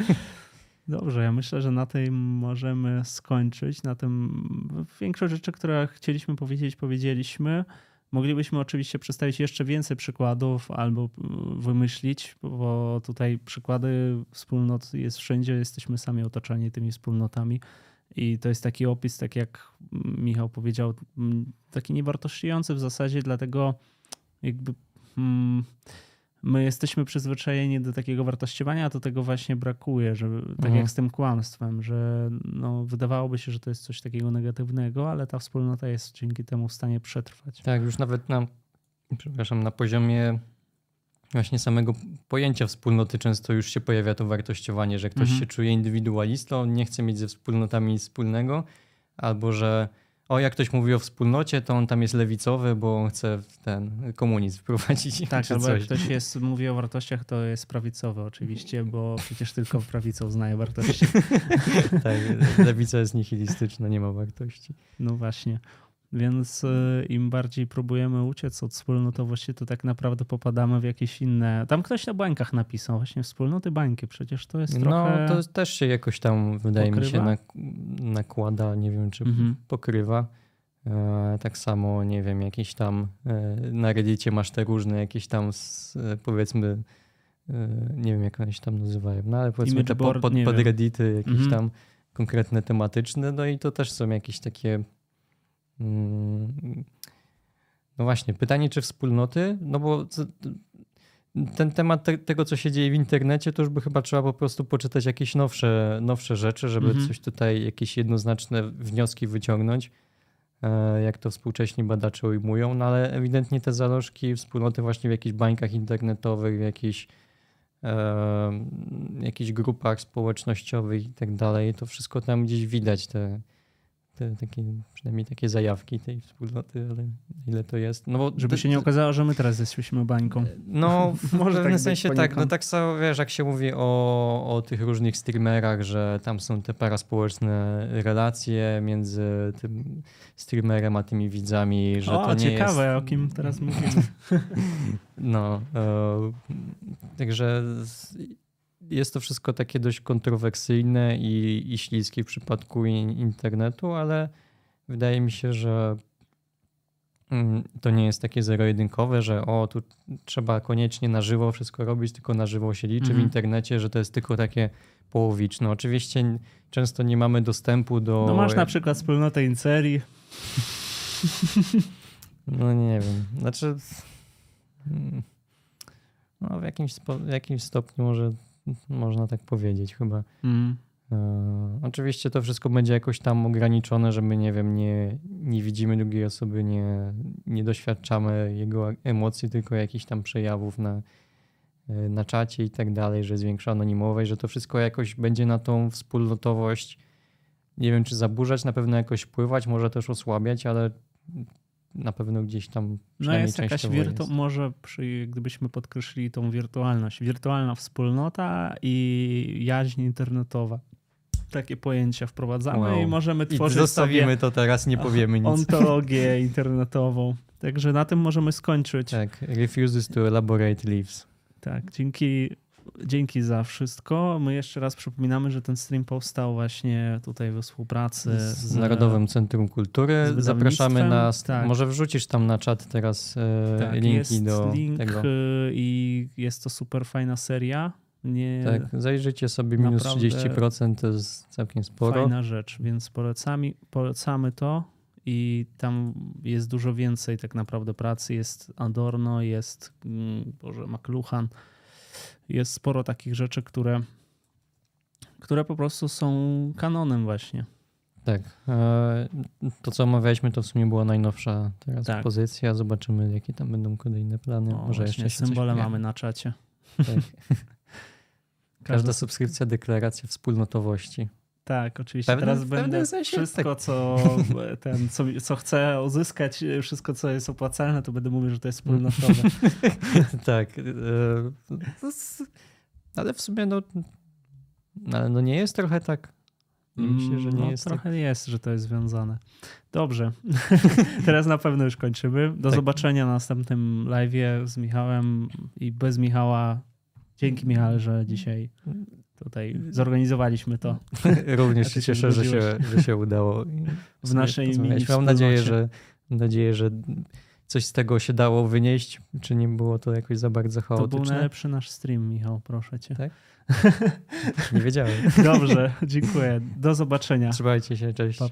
Dobrze, ja myślę, że na tej możemy skończyć. Na tym większość rzeczy, które chcieliśmy powiedzieć, powiedzieliśmy. Moglibyśmy oczywiście przedstawić jeszcze więcej przykładów albo mm, wymyślić, bo tutaj przykłady wspólnot jest wszędzie, jesteśmy sami otoczeni tymi wspólnotami. I to jest taki opis, tak jak Michał powiedział, taki niewartościujący w zasadzie, dlatego jakby. Hmm, my jesteśmy przyzwyczajeni do takiego wartościowania, a to tego właśnie brakuje, że tak mhm. jak z tym kłamstwem, że no, wydawałoby się, że to jest coś takiego negatywnego, ale ta wspólnota jest dzięki temu w stanie przetrwać. Tak, już nawet na, przepraszam, na poziomie właśnie samego pojęcia wspólnoty często już się pojawia to wartościowanie, że ktoś mhm. się czuje indywidualistą, nie chce mieć ze wspólnotami wspólnego, albo że o, jak ktoś mówi o wspólnocie, to on tam jest lewicowy, bo chce ten komunizm wprowadzić. Tak, albo jak ktoś jest, mówi o wartościach, to jest prawicowy oczywiście, bo przecież tylko prawicą uznaje wartości. tak, lewica jest nihilistyczna, nie ma wartości. No właśnie. Więc y, im bardziej próbujemy uciec od wspólnotowości, to tak naprawdę popadamy w jakieś inne. Tam ktoś na bańkach napisał, właśnie wspólnoty bańki, przecież to jest no, trochę. No, to też się jakoś tam, wydaje pokrywa? mi się, nak nakłada, nie wiem, czy mhm. pokrywa. E, tak samo, nie wiem, jakieś tam e, na Reddicie masz te różne jakieś tam, e, powiedzmy, nie wiem, jak one się tam nazywają, no ale powiedzmy Image te pod, pod, podreddity jakieś mhm. tam konkretne, tematyczne, no i to też są jakieś takie no właśnie, pytanie, czy wspólnoty? No bo ten temat te, tego, co się dzieje w internecie, to już by chyba trzeba po prostu poczytać jakieś nowsze, nowsze rzeczy, żeby mhm. coś tutaj, jakieś jednoznaczne wnioski wyciągnąć, e, jak to współcześni badacze ujmują, no ale ewidentnie te zalożki, wspólnoty właśnie w jakichś bańkach internetowych, w jakichś, e, jakichś grupach społecznościowych i tak dalej, to wszystko tam gdzieś widać, te, te, takie, przynajmniej takie zajawki tej wspólnoty, ale ile to jest. No bo Żeby się nie okazało, że my teraz jesteśmy bańką. No, w Może pewnym tak sensie tak. No tak samo, wiesz, jak się mówi o, o tych różnych streamerach, że tam są te paraspołeczne relacje między tym streamerem a tymi widzami, że o, to nie ciekawe, jest... o kim teraz mówimy. no, e, także jest to wszystko takie dość kontrowersyjne i, i śliskie w przypadku internetu, ale wydaje mi się, że mm, to nie jest takie zero-jedynkowe, że o, tu trzeba koniecznie na żywo wszystko robić, tylko na żywo się liczy mhm. w internecie, że to jest tylko takie połowiczne. Oczywiście często nie mamy dostępu do... No masz na przykład wspólnotę Incerii. No nie wiem. Znaczy... Mm, no w jakimś, w jakimś stopniu może można tak powiedzieć chyba. Mm. E, oczywiście to wszystko będzie jakoś tam ograniczone, że my nie wiem, nie, nie widzimy drugiej osoby, nie, nie doświadczamy jego emocji, tylko jakichś tam przejawów na, e, na czacie i tak dalej, że jest większa anonimowość, że to wszystko jakoś będzie na tą wspólnotowość, nie wiem czy zaburzać, na pewno jakoś wpływać, może też osłabiać, ale na pewno gdzieś tam No jest jakaś wirtu- jest. może przy, gdybyśmy podkreślili tą wirtualność. Wirtualna wspólnota i jaźń internetowa. Takie pojęcia wprowadzamy wow. i możemy tworzyć I zostawimy to teraz, nie powiemy nic. Ontologię internetową. Także na tym możemy skończyć. Tak, refuses to elaborate leaves. Tak, dzięki dzięki za wszystko. My jeszcze raz przypominamy, że ten stream powstał właśnie tutaj we współpracy z, z, Narodowym Centrum Kultury. z Zapraszamy na. tak. Może wrzucisz tam na czat teraz e, Tak, linki jest do link tego. y, i jest to super fajna seria. Nie, Tak, zajrzyjcie sobie minus naprawdę 30%, to jest całkiem sporo. Fajna rzecz, więc polecamy, polecamy to i tam jest dużo więcej tak naprawdę pracy. Jest Adorno, jest mm, Boże, McLuhan. Jest sporo takich rzeczy, które, które po prostu są kanonem właśnie. Tak. E, To, co omawialiśmy, to w sumie była najnowsza teraz Tak. pozycja. Zobaczymy, jakie tam będą kolejne plany. O, Może jeszcze symbole mamy na czacie. Tak. Każda- Każda subskrypcja, deklaracja wspólnotowości. Tak, oczywiście. Pewnym- Teraz będę wszystko, tak. co, ten, co, co chcę uzyskać, wszystko, co jest opłacalne, to będę mówił, że to jest wspólnotowe. tak. e, Ale w sumie, no, ale no nie jest trochę tak. Myślę, że nie no, jest tak. trochę jest, że to jest związane. Dobrze. Teraz na pewno już kończymy. Do Tak. zobaczenia na następnym live'ie z Michałem i bez Michała. Dzięki Michale, że dzisiaj tutaj zorganizowaliśmy to Również się cieszę, że się, że się udało. W naszej mini Mam nadzieję, że, mam nadzieję, że coś z tego się dało wynieść, czy nie było to jakoś za bardzo To był chaotyczne. najlepszy nasz stream, Michał, proszę cię. Tak? Nie wiedziałem. Dobrze, dziękuję. Do zobaczenia. Trzymajcie się, cześć. Pa,